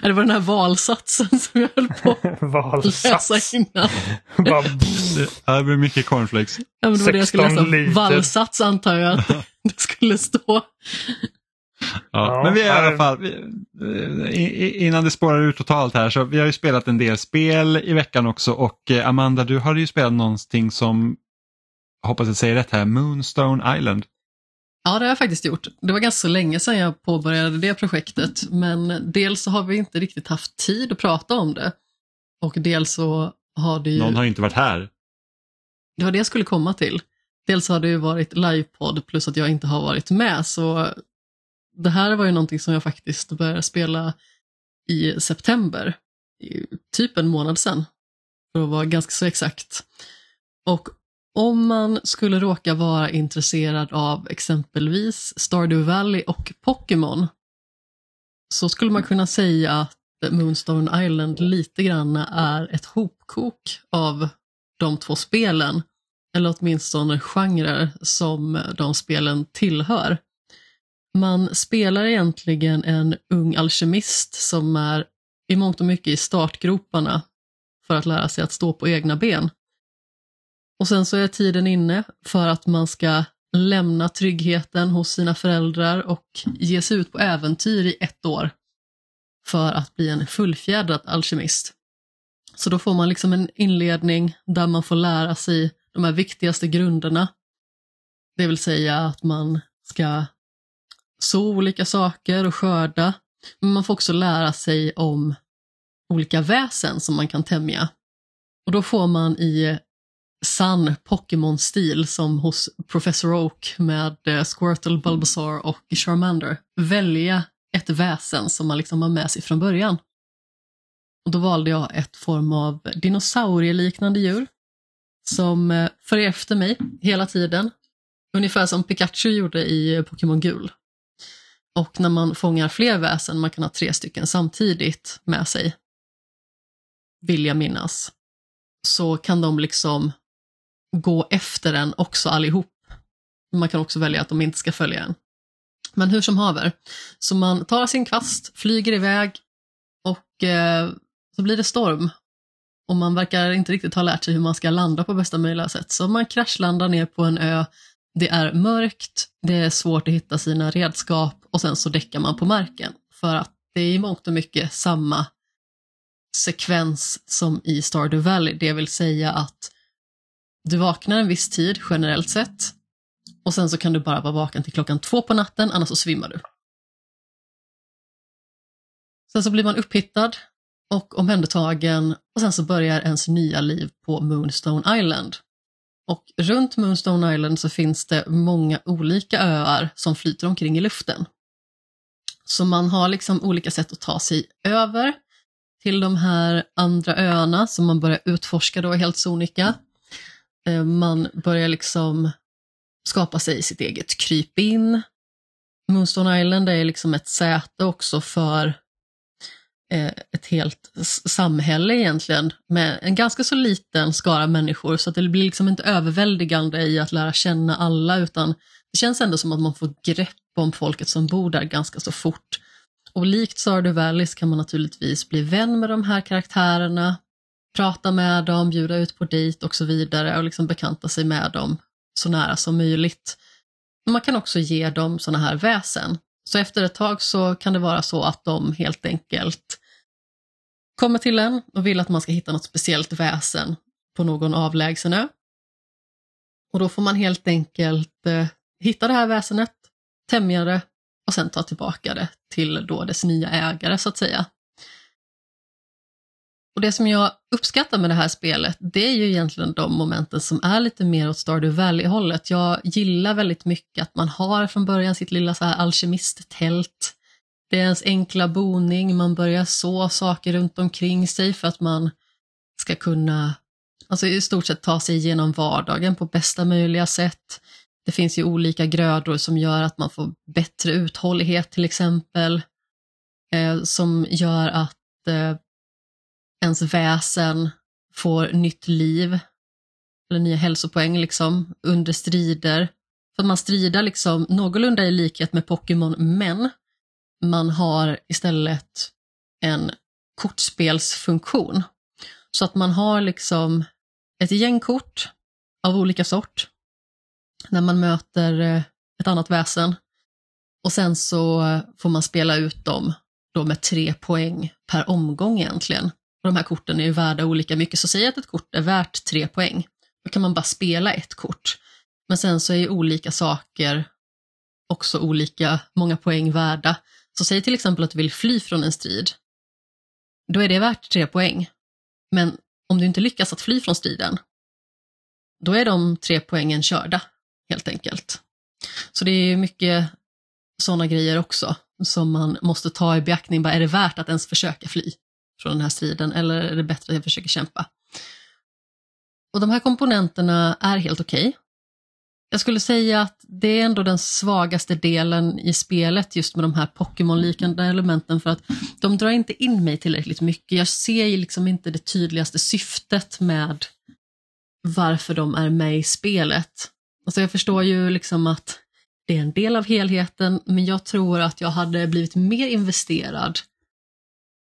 Det var den här valsatsen som jag höll på att läsa innan. Bara, det blir mycket cornflakes. Ja, men det var det jag skulle 16 läsa. liter. Valsats antar jag att det skulle stå. Ja, Ja, men vi är i alla fall, vi, innan det spårar ut totalt här, så vi har ju spelat en del spel i veckan också och eh, Amanda, du har ju spelat någonting som hoppas jag säger rätt här, Moonstone Island. Ja, det har jag faktiskt gjort. Det var ganska så länge sedan jag påbörjade det projektet, men dels så har vi inte riktigt haft tid att prata om det. Och dels så har det ju... Någon har inte varit här. Det var det jag skulle komma till. Dels har det ju varit livepodd plus att jag inte har varit med, så det här var ju någonting som jag faktiskt började spela i september, typ en månad sedan, för att vara ganska så exakt. Och om man skulle råka vara intresserad av exempelvis Stardew Valley och Pokémon så skulle man kunna säga att Moonstone Island lite grann är ett hopkok av de två spelen, eller åtminstone genrer som de spelen tillhör. Man spelar egentligen en ung alkemist som är i mångt och mycket i startgroparna för att lära sig att stå på egna ben. Och sen så är tiden inne för att man ska lämna tryggheten hos sina föräldrar och ge sig ut på äventyr i ett år för att bli en fullfjädrad alkemist. Så då får man liksom en inledning där man får lära sig de här viktigaste grunderna. Det vill säga att man ska så olika saker och skörda. Men man får också lära sig om olika väsen som man kan tämja. Och då får man i sann Pokémon-stil som hos Professor Oak med eh, Squirtle, Bulbasaur och Charmander välja ett väsen som man liksom har med sig från början. Och då valde jag ett form av dinosaurieliknande djur som eh, följer efter mig hela tiden. Ungefär som Pikachu gjorde i eh, Pokémon Gul. Och när man fångar fler väsen, man kan ha tre stycken samtidigt med sig, vill jag minnas, så kan de liksom gå efter en också allihop. Man kan också välja att de inte ska följa en. Men hur som haver, så man tar sin kvast, flyger iväg och eh, så blir det storm. Och man verkar inte riktigt ha lärt sig hur man ska landa på bästa möjliga sätt. Så man kraschlandar ner på en ö, det är mörkt, det är svårt att hitta sina redskap och sen så däckar man på marken. För att det är i mångt och mycket samma sekvens som i Stardew Valley, det vill säga att du vaknar en viss tid generellt sett och sen så kan du bara vara vaken till klockan två på natten, annars så svimmar du. Sen så blir man upphittad och omhändertagen och sen så börjar ens nya liv på Moonstone Island. Och runt Moonstone Island så finns det många olika öar som flyter omkring i luften. Så man har liksom olika sätt att ta sig över till de här andra öarna som man börjar utforska då helt sonika. Eh, man börjar liksom skapa sig sitt eget krypin. Moonstone Island är liksom ett säte också för eh, ett helt samhälle egentligen med en ganska så liten skara människor så att det blir liksom inte överväldigande i att lära känna alla utan det känns ändå som att man får grepp om folket som bor där ganska så fort. Och likt Stardew Valley kan man naturligtvis bli vän med de här karaktärerna, prata med dem, bjuda ut på dejt och så vidare och liksom bekanta sig med dem så nära som möjligt. Man kan också ge dem sådana här väsen. Så efter ett tag så kan det vara så att de helt enkelt kommer till en och vill att man ska hitta något speciellt väsen på någon avlägsen ö. Och då får man helt enkelt eh, hitta det här väsenet, tämja det och sen ta tillbaka det till då dess nya ägare så att säga. Och Det som jag uppskattar med det här spelet, det är ju egentligen de momenten som är lite mer åt Stardew Valley-hållet. Jag gillar väldigt mycket att man har från början sitt lilla så här alkemisttält. Det är ens enkla boning, man börjar så saker runt omkring sig för att man ska kunna, alltså i stort sett ta sig igenom vardagen på bästa möjliga sätt. Det finns ju olika grödor som gör att man får bättre uthållighet till exempel, eh, som gör att eh, ens väsen får nytt liv, eller nya hälsopoäng liksom, under strider. För man strider liksom någorlunda i likhet med Pokémon, men man har istället en kortspelsfunktion. Så att man har liksom ett gäng kort av olika sort när man möter eh, ett annat väsen. Och sen så får man spela ut dem då med tre poäng per omgång egentligen. Och de här korten är ju värda olika mycket, så säg att ett kort är värt tre poäng. Då kan man bara spela ett kort. Men sen så är ju olika saker också olika många poäng värda. Så säg till exempel att du vill fly från en strid. Då är det värt tre poäng. Men om du inte lyckas att fly från striden, då är de tre poängen körda, helt enkelt. Så det är mycket sådana grejer också som man måste ta i beaktning. Bara, är det värt att ens försöka fly från den här striden eller är det bättre att jag försöker kämpa? Och de här komponenterna är helt okej. Okay. Jag skulle säga att det är ändå den svagaste delen i spelet just med de här Pokémon-liknande elementen för att de drar inte in mig tillräckligt mycket. Jag ser liksom inte det tydligaste syftet med varför de är med i spelet. Alltså jag förstår ju liksom att det är en del av helheten, men jag tror att jag hade blivit mer investerad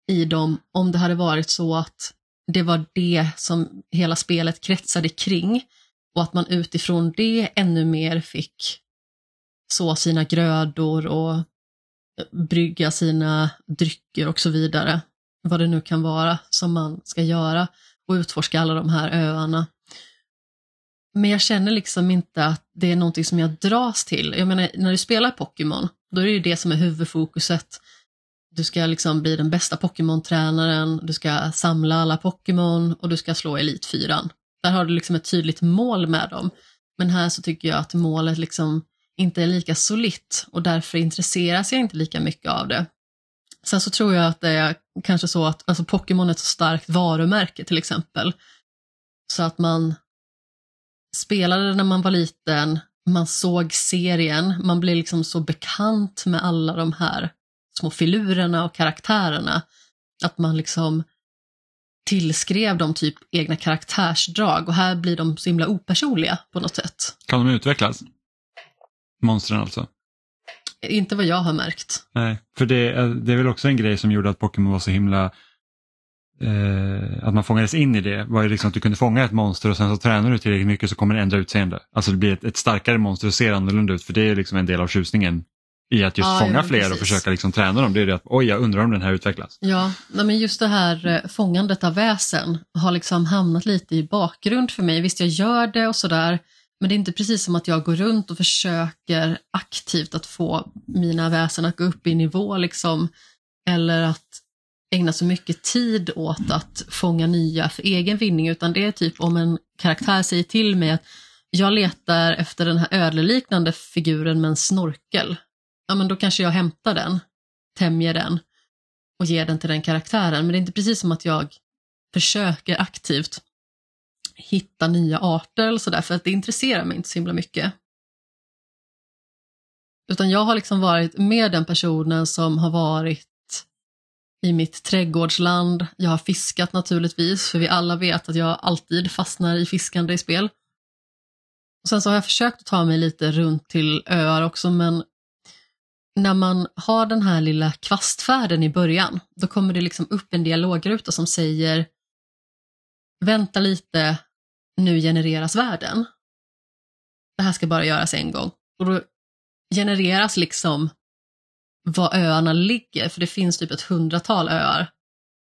i dem om det hade varit så att det var det som hela spelet kretsade kring och att man utifrån det ännu mer fick så sina grödor och brygga sina drycker och så vidare. Vad det nu kan vara som man ska göra och utforska alla de här öarna. Men jag känner liksom inte att det är någonting som jag dras till. Jag menar, när du spelar Pokémon, då är det ju det som är huvudfokuset. Du ska liksom bli den bästa Pokémon-tränaren, du ska samla alla Pokémon och du ska slå Elitfyran. Där har du liksom ett tydligt mål med dem. Men här så tycker jag att målet liksom inte är lika solitt och därför intresseras jag inte lika mycket av det. Sen så tror jag att det är kanske så att alltså Pokémon är ett så starkt varumärke till exempel. Så att man spelade när man var liten, man såg serien, man blir liksom så bekant med alla de här små filurerna och karaktärerna att man liksom tillskrev dem typ egna karaktärsdrag och här blir de så himla opersonliga på något sätt. Kan de utvecklas? Monstren alltså? Inte vad jag har märkt. Nej, för det, det är väl också en grej som gjorde att Pokémon var så himla eh, att man fångades in i det var ju liksom att du kunde fånga ett monster och sen så tränar du tillräckligt mycket så kommer det ändra utseende. Alltså det blir ett, ett starkare monster och ser annorlunda ut för det är liksom en del av tjusningen i att just ja, fånga ja, fler precis. och försöka liksom träna dem. Det är det att oj, jag undrar om den här utvecklas. Ja, men just det här eh, fångandet av väsen har liksom hamnat lite i bakgrund för mig. Visst, jag gör det och sådär, men det är inte precis som att jag går runt och försöker aktivt att få mina väsen att gå upp i nivå liksom, eller att ägna så mycket tid åt att fånga nya för egen vinning, utan det är typ om en karaktär säger till mig att jag letar efter den här ödleliknande figuren med en snorkel ja men då kanske jag hämtar den, tämjer den och ger den till den karaktären. Men det är inte precis som att jag försöker aktivt hitta nya arter eller sådär, för att det intresserar mig inte så himla mycket. Utan jag har liksom varit med den personen som har varit i mitt trädgårdsland. Jag har fiskat naturligtvis, för vi alla vet att jag alltid fastnar i fiskande i spel. Och sen så har jag försökt ta mig lite runt till öar också, men när man har den här lilla kvastfärden i början, då kommer det liksom upp en dialogruta som säger Vänta lite, nu genereras världen. Det här ska bara göras en gång. Och då genereras liksom var öarna ligger, för det finns typ ett hundratal öar.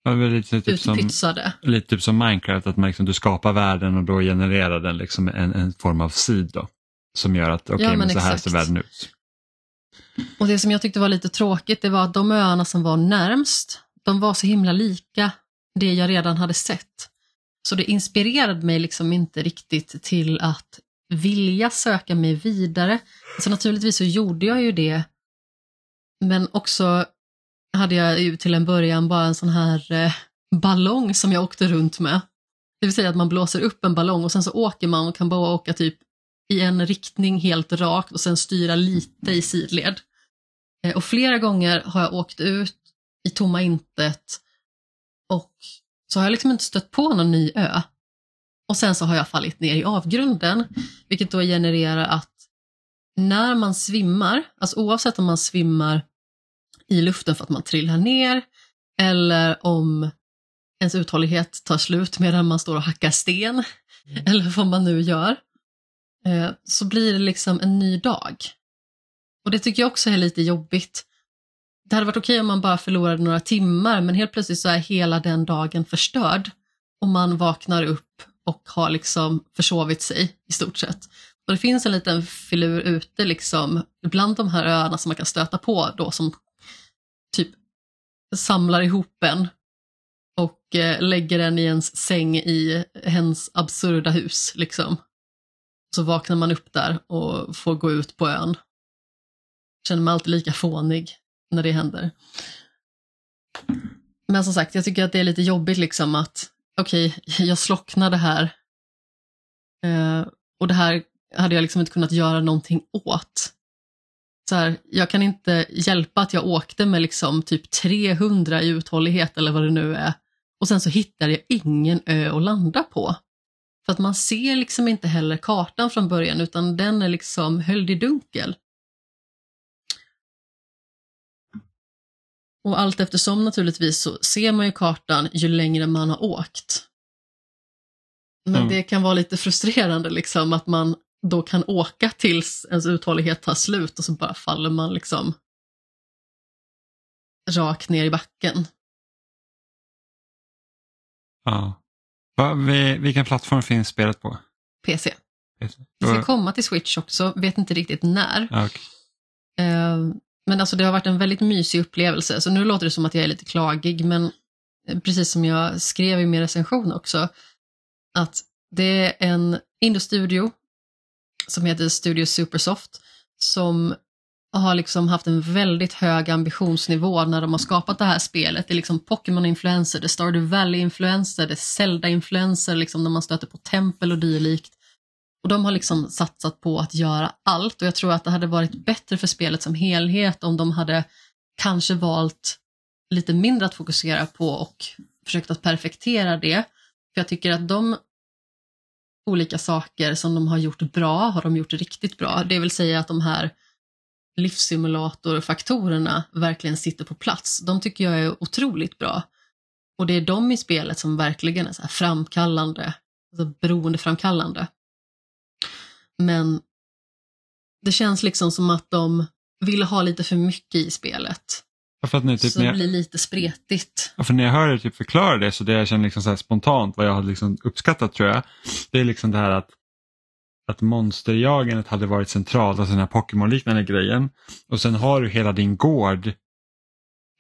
Ja, lite, typ som, lite typ som Minecraft, att man liksom, du skapar världen och då genererar den liksom en, en form av seed då, som gör att okej, okay, ja, men, men så här ser världen ut. Och det som jag tyckte var lite tråkigt det var att de öarna som var närmst, de var så himla lika det jag redan hade sett. Så det inspirerade mig liksom inte riktigt till att vilja söka mig vidare. Så naturligtvis så gjorde jag ju det, men också hade jag ju till en början bara en sån här eh, ballong som jag åkte runt med. Det vill säga att man blåser upp en ballong och sen så åker man och kan bara åka typ i en riktning helt rakt och sen styra lite i sidled. Eh, och flera gånger har jag åkt ut i tomma intet och så har jag liksom inte stött på någon ny ö. Och sen så har jag fallit ner i avgrunden, vilket då genererar att när man svimmar, alltså oavsett om man svimmar i luften för att man trillar ner eller om ens uthållighet tar slut medan man står och hackar sten, mm. eller vad man nu gör, Eh, så blir det liksom en ny dag. Och det tycker jag också är lite jobbigt. Det hade varit okej om man bara förlorade några timmar men helt plötsligt så är hela den dagen förstörd och man vaknar upp och har liksom försovit sig i stort sett. Och det finns en liten filur ute liksom, bland de här öarna som man kan stöta på då som typ samlar ihop en och eh, lägger en i ens säng i hens absurda hus. Liksom. Så vaknar man upp där och får gå ut på ön. Känner mig alltid lika fånig när det händer. Men som sagt, jag tycker att det är lite jobbigt liksom att okej, okay, jag slocknade här eh, och det här hade jag liksom inte kunnat göra någonting åt. Så här, jag kan inte hjälpa att jag åkte med liksom typ 300 i uthållighet eller vad det nu är och sen så hittar jag ingen ö att landa på. För att man ser liksom inte heller kartan från början utan den är liksom höljd i dunkel. Och allt eftersom naturligtvis så ser man ju kartan ju längre man har åkt. Men mm. det kan vara lite frustrerande liksom att man då kan åka tills ens uthållighet tar slut och så bara faller man liksom rakt ner i backen. Ja. Va, vilken plattform finns spelet på? PC. PC. Det ska komma till Switch också, vet inte riktigt när. Okay. Uh, men alltså det har varit en väldigt mysig upplevelse, så nu låter det som att jag är lite klagig, men precis som jag skrev i min recension också, att det är en Indostudio som heter Studio Supersoft som har liksom haft en väldigt hög ambitionsnivå när de har skapat det här spelet. Det är liksom Pokémon-influenser, det är Stardew Valley-influenser, det är Zelda-influenser, liksom när man stöter på tempel och dylikt. Och de har liksom satsat på att göra allt och jag tror att det hade varit bättre för spelet som helhet om de hade kanske valt lite mindre att fokusera på och försökt att perfektera det. För jag tycker att de olika saker som de har gjort bra har de gjort riktigt bra. Det vill säga att de här livssimulatorfaktorerna verkligen sitter på plats. De tycker jag är otroligt bra. Och det är de i spelet som verkligen är så framkallande, alltså beroendeframkallande. Men det känns liksom som att de ville ha lite för mycket i spelet. För att nu, typ, så det blir lite spretigt. För när jag hör dig typ förklara det så det jag känner liksom så spontant vad jag hade liksom uppskattat tror jag. Det är liksom det här att att monsterjagandet hade varit centralt, alltså den här Pokémon-liknande grejen. Och sen har du hela din gård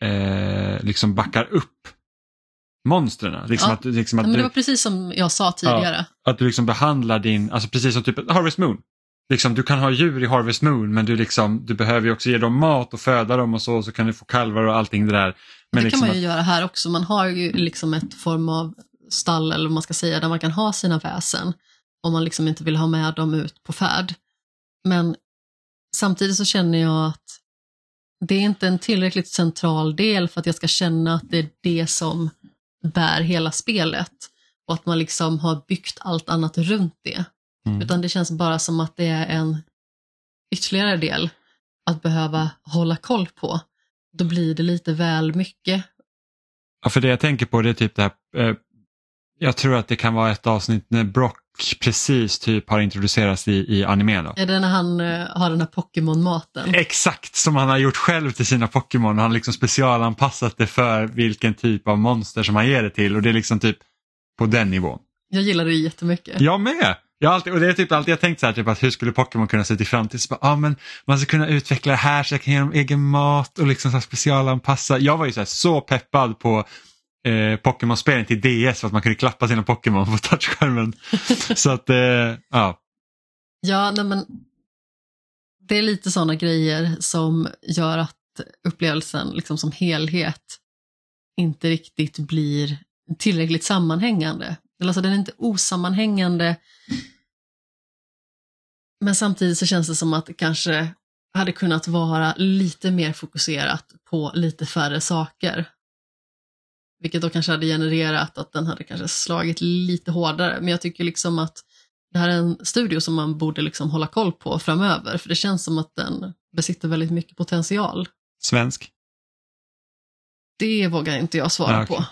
eh, liksom backar upp monstren. Liksom ja. att, liksom att men det var precis som jag sa tidigare. Ja, att du liksom behandlar din, alltså precis som typ Harvest Moon. Liksom, du kan ha djur i Harvest Moon men du, liksom, du behöver ju också ge dem mat och föda dem och så, så kan du få kalvar och allting det där. Men det liksom kan man ju att... göra här också. Man har ju liksom ett form av stall eller vad man ska säga där man kan ha sina väsen om man liksom inte vill ha med dem ut på färd. Men samtidigt så känner jag att det är inte en tillräckligt central del för att jag ska känna att det är det som bär hela spelet och att man liksom har byggt allt annat runt det. Mm. Utan det känns bara som att det är en ytterligare del att behöva hålla koll på. Då blir det lite väl mycket. Ja, för det jag tänker på det är typ det här, eh, jag tror att det kan vara ett avsnitt när Brock precis typ har introducerats i, i animen. Då. Är det när han uh, har den här Pokémon-maten? Exakt, som han har gjort själv till sina Pokémon. Han har liksom specialanpassat det för vilken typ av monster som han ger det till och det är liksom typ på den nivån. Jag gillar det jättemycket. Jag med! Jag alltid, och det är typ alltid jag tänkt så här, typ att hur skulle Pokémon kunna se ut i framtiden? Så ah, men man ska kunna utveckla det här så jag kan ge dem egen mat och liksom så specialanpassa. Jag var ju så, här, så peppad på eh, Pokémon-spelen till DS för att man kunde klappa sina Pokémon på touchskärmen. så att, eh, ja. Ja, nej men det är lite sådana grejer som gör att upplevelsen liksom som helhet inte riktigt blir tillräckligt sammanhängande. Alltså den är inte osammanhängande. Men samtidigt så känns det som att det kanske hade kunnat vara lite mer fokuserat på lite färre saker. Vilket då kanske hade genererat att den hade kanske slagit lite hårdare. Men jag tycker liksom att det här är en studio som man borde liksom hålla koll på framöver. För det känns som att den besitter väldigt mycket potential. Svensk? Det vågar inte jag svara ja, okay. på.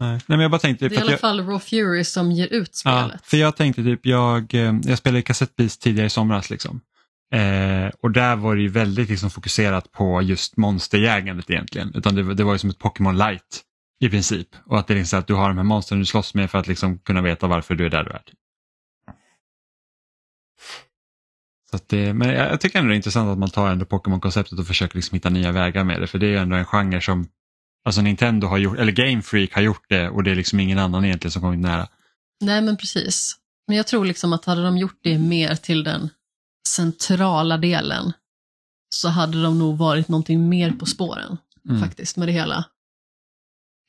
Nej. Nej, men jag bara tänkte, det är i alla fall Raw Fury som ger ut spelet. Ja, för jag tänkte typ, jag, eh, jag spelade kassettbeast tidigare i somras. Liksom. Eh, och där var det ju väldigt liksom, fokuserat på just monsterjägandet egentligen. Utan det, det var ju som ett Pokémon light i princip. Och att det är liksom att du har de här monstren du slåss med för att liksom kunna veta varför du är där du är. Så det, men jag, jag tycker ändå det är intressant att man tar ändå Pokémon-konceptet och försöker liksom hitta nya vägar med det. För det är ändå en genre som alltså Nintendo har gjort, eller Game Freak har gjort det och det är liksom ingen annan egentligen som kommit nära. Nej, men precis. Men jag tror liksom att hade de gjort det mer till den centrala delen så hade de nog varit någonting mer på spåren Mm. faktiskt med det hela.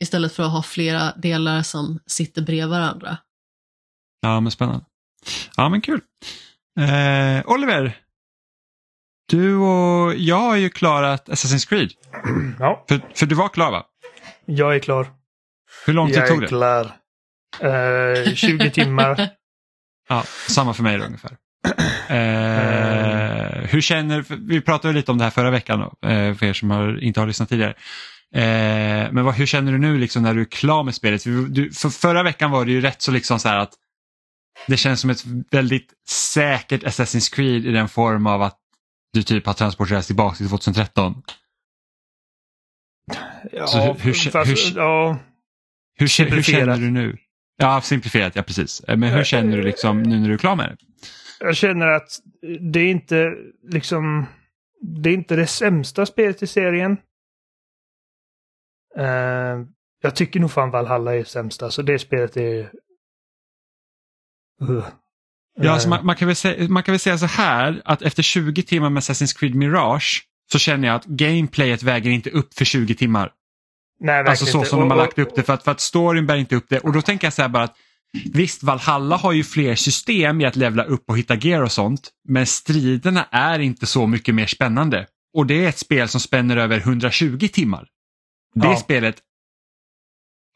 Istället för att ha flera delar som sitter bredvid varandra. Ja, men spännande. Ja, men kul. Eh, Oliver, du och jag har ju klarat Assassin's Creed. Ja, För, för du var klar va? jag är klar. Hur lång tid Jag tog är det? klar. Eh, 20 timmar. Ja, samma för mig då, ungefär. Eh, hur känner, vi pratade lite om det här förra veckan eh, för er som har, inte har lyssnat tidigare. Eh, men vad, hur känner du nu liksom när du är klar med spelet? För Du, för förra veckan var det ju rätt så liksom så här att det känns som ett väldigt säkert Assassin's Creed i den form av att du typ har transporterats tillbaka till 2013. Ja, Så hur- hur- fast, hur- ja, Hur, hur känner du nu? Ja, simplifierat, ja precis. Eh, Men hur känner du liksom nu när du är klar med det? jag känner att det är inte liksom... Det är inte det sämsta spelet i serien. Eh, jag tycker nog fan Valhalla är sämsta, så det spelet är... Uh. Ja, alltså Eh, man, man, kan väl säga, man kan väl säga så här att efter 20 timmar med Assassin's Creed Mirage så känner jag att gameplayet väger inte upp för 20 timmar. nej, Alltså så inte. som de har lagt upp det för att, för att storyn bär inte upp det. Och då tänker jag så här bara att visst Valhalla har ju fler system i att levla upp och hitta gear och sånt. Men striderna är inte så mycket mer spännande. Och det är ett spel som spänner över 120 timmar. Det Ja. spelet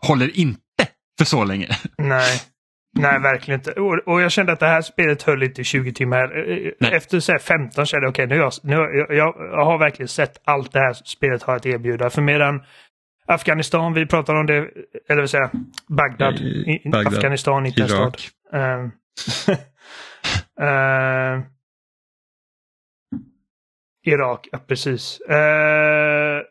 håller inte för så länge. Nej. Nej, verkligen inte. Och, och jag kände att det här spelet höll inte i 20 timmar. Eh, Nej. Efter så här 15 kände jag okej, nu, har jag, nu har jag, jag, jag har verkligen sett allt det här spelet har att erbjuda. För medan Afghanistan, vi pratar om det, eller vill säga Bagdad, I- i, Bagdad, Afghanistan, inte en stad. Irak. Ehm, eh, Irak, ja precis. Uh,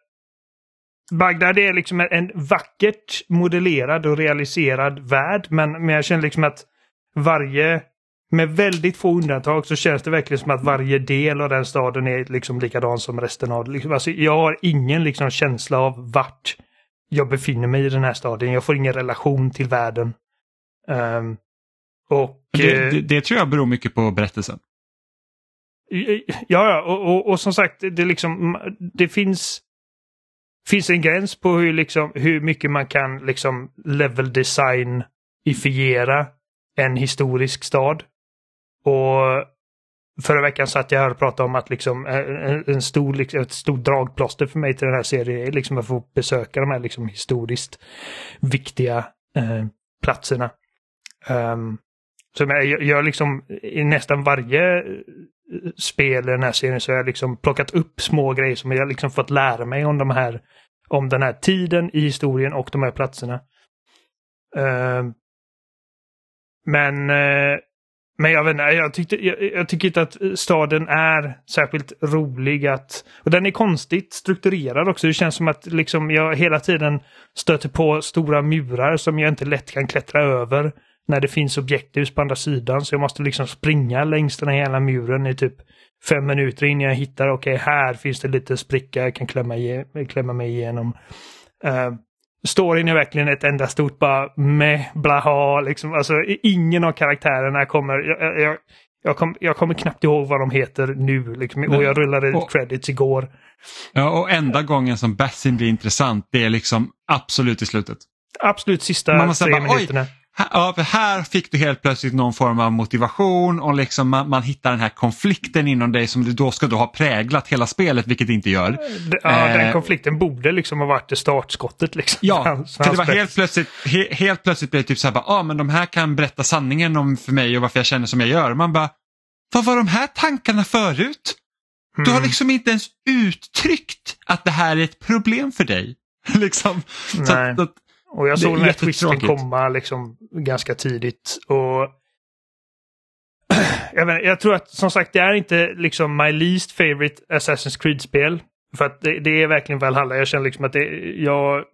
Bagdad är liksom en, vackert modellerad och realiserad värld. Men, men jag känner liksom att varje, med väldigt få undantag så känns det verkligen som att varje del av den staden är liksom likadan som resten av liksom, alltså, Jag har ingen liksom känsla av vart jag befinner mig i den här staden. Jag får ingen relation till världen. Ehm, och... Det, eh, det, det tror jag beror mycket på berättelsen. Ja, ja, och, och, och som sagt, det liksom, det finns, finns en gräns på hur, liksom, hur mycket man kan liksom level design-ifiera en historisk stad. Och förra veckan satt jag här och pratade om att liksom eh, en, en stor, liksom, ett stort dragplåster för mig till den här serien är liksom att få besöka de här liksom historiskt viktiga eh, platserna. Um, så jag, jag, jag liksom i nästan varje eh, spel i den här serien så har jag liksom plockat upp små grejer som jag liksom fått lära mig om de här om den här tiden i historien och de här platserna. Uh, men uh, men jag vet inte, jag, tyckte, jag, jag, tycker inte att staden är särskilt rolig att... Och den är konstigt strukturerad också. Det känns som att liksom jag hela tiden stöter på stora murar som jag inte lätt kan klättra över när det finns objekthus på andra sidan. Så jag måste liksom springa längs den här hela muren i typ fem minuter innan jag hittar, okej okay, här finns det lite spricka jag kan klämma, klämma mig igenom. Uh, storyn är verkligen ett enda stort bara med blaha liksom. Alltså ingen av karaktärerna kommer, jag, jag, jag, kom, jag kommer knappt ihåg vad de heter nu liksom. Och jag rullade och, credits igår. Ja, och enda gången som Bassin blir intressant det är liksom absolut i slutet. Absolut sista Man tre bara, minuterna. Oj, här, här fick du helt plötsligt någon form av motivation och liksom man, man hittar den här konflikten inom dig som då ska då ha präglat hela spelet, vilket det inte gör. Ja, Eh, den konflikten borde liksom ha varit det startskottet. Liksom, Ja, för det var helt plötsligt, he, helt plötsligt blev det typ så här, bara, ah, men de här kan berätta sanningen om för mig och varför jag känner som jag gör. Man bara, vad var de här tankarna förut? Du har Mm. liksom inte ens uttryckt att det här är ett problem för dig. liksom. Så att, att, Och jag såg den här twisten komma liksom ganska tidigt. Och jag, vet, jag tror att som sagt det är inte liksom my least favorite Assassin's Creed-spel. För att det, det är verkligen Valhalla. Jag känner liksom att det, jag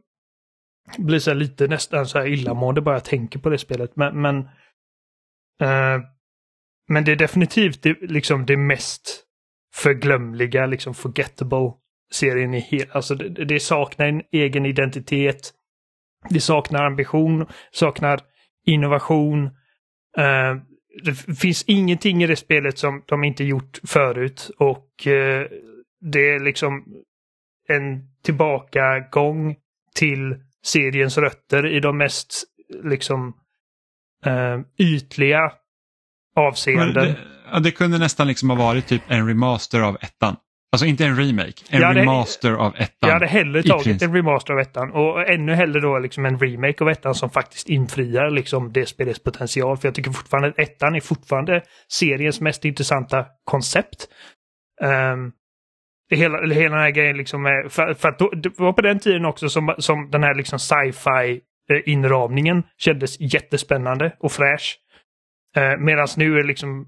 blir så lite nästan så här illamående bara jag tänker på det spelet. Men, men, eh, men det är definitivt det, liksom det mest förglömliga, liksom forgettable serien i hela... Alltså det, det saknar en egen identitet. Det saknar ambition, saknar innovation. Uh, det finns ingenting i det spelet som de inte gjort förut och uh, det är liksom en tillbakagång till seriens rötter i de mest liksom uh, ytliga avseenden. Det, det kunde nästan liksom ha varit typ en remaster av ettan. Alltså inte en remake, en hade, remaster av ettan. Jag hade hellre tagit en remaster av ettan och ännu hellre då liksom en remake av ettan som faktiskt infriar liksom det spelets potential. För jag tycker fortfarande att ettan är fortfarande seriens mest intressanta koncept. Um, hela, hela den här grejen liksom med, för, för att då, det var på den tiden också som, som den här liksom sci-fi eh, inramningen kändes jättespännande och fräsch. Eh, Medan nu är liksom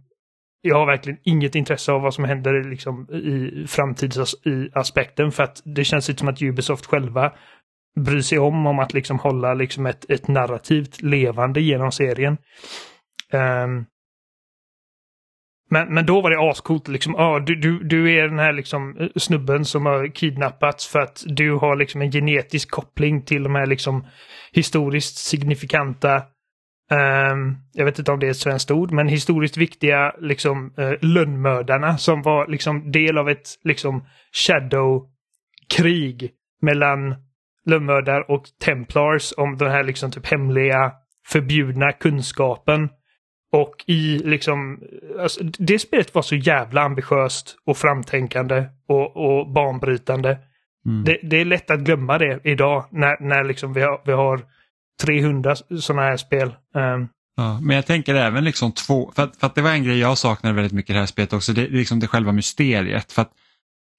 jag har verkligen inget intresse av vad som händer liksom i framtidsaspekten för att det känns inte som att Ubisoft själva bryr sig om, om att liksom hålla liksom ett, ett narrativt levande genom serien. Um, men, men då var det ascoolt liksom, ah, du, du, du är den här liksom eh, snubben som har kidnappats för att du har liksom en genetisk koppling till de här liksom historiskt signifikanta jag vet inte om det är ett svenskt ord, men historiskt viktiga liksom uh, lönnmördarna som var liksom del av ett liksom shadow-krig mellan lönnmördare och templars om den här liksom typ hemliga förbjudna kunskapen. Och i liksom, alltså, det spelet var så jävla ambitiöst och framtänkande och, och banbrytande. Mm. Det, det, är lätt att glömma det idag när, när liksom vi har, vi har 300 sådana här spel. Um, ja, men jag tänker även liksom två, för att, för att, det var en grej jag saknade väldigt mycket i det här spelet också, det är liksom det själva mysteriet. För att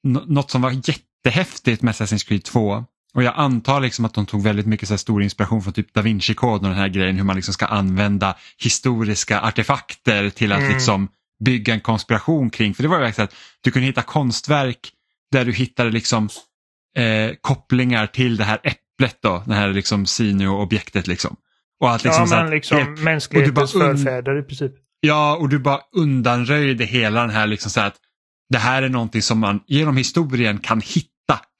något som var jättehäftigt med Assassin's Creed 2 och jag antar liksom att de tog väldigt mycket så stor inspiration från typ Da Vinci-koden och den här grejen hur man liksom ska använda historiska artefakter till att mm. liksom bygga en konspiration kring. För det var ju verkligen att du kunde hitta konstverk där du hittade liksom eh, kopplingar till det här äpplet då, det här liksom Sinio-objektet liksom. Och att liksom ja, men liksom helt, mänsklighetens förfäder i princip. Ja, och du bara undanröjde hela den här liksom så här att det här är någonting som man genom historien kan hitta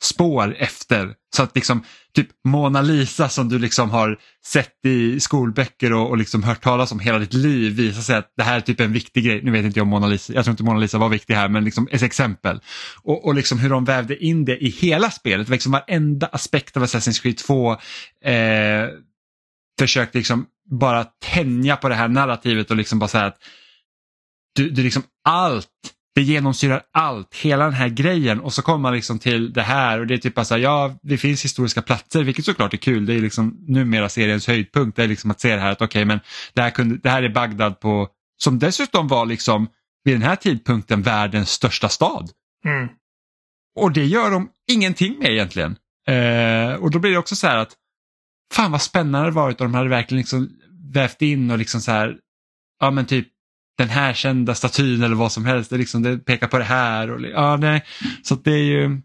spår efter. Så att liksom typ Mona Lisa som du liksom har sett i skolböcker och, och liksom hört talas om hela ditt liv visar sig att det här är typ en viktig grej. Nu vet inte jag om Mona Lisa, jag tror inte Mona Lisa var viktig här men liksom ett exempel. Och, och liksom hur de vävde in det i hela spelet, liksom varenda aspekt av Assassin's Creed 2 eh, försökte liksom bara tänja på det här narrativet och liksom bara säga att du, du liksom allt det genomsyrar allt, hela den här grejen och så kommer man liksom till det här och det är typ bara så här, ja det finns historiska platser vilket såklart är kul, det är liksom numera seriens höjdpunkt, det är liksom att se det här att okej okay, men det här, kunde, det här är Bagdad på, som dessutom var liksom vid den här tidpunkten världens största stad. Mm. Och det gör de ingenting med egentligen. Eh, och då blir det också så här att fan vad spännande det varit och de hade verkligen liksom vävt in och liksom så här, ja men typ den här kända statyn eller vad som helst. Det, liksom, det pekar på det här. Och, ja, nej. Så det är ju...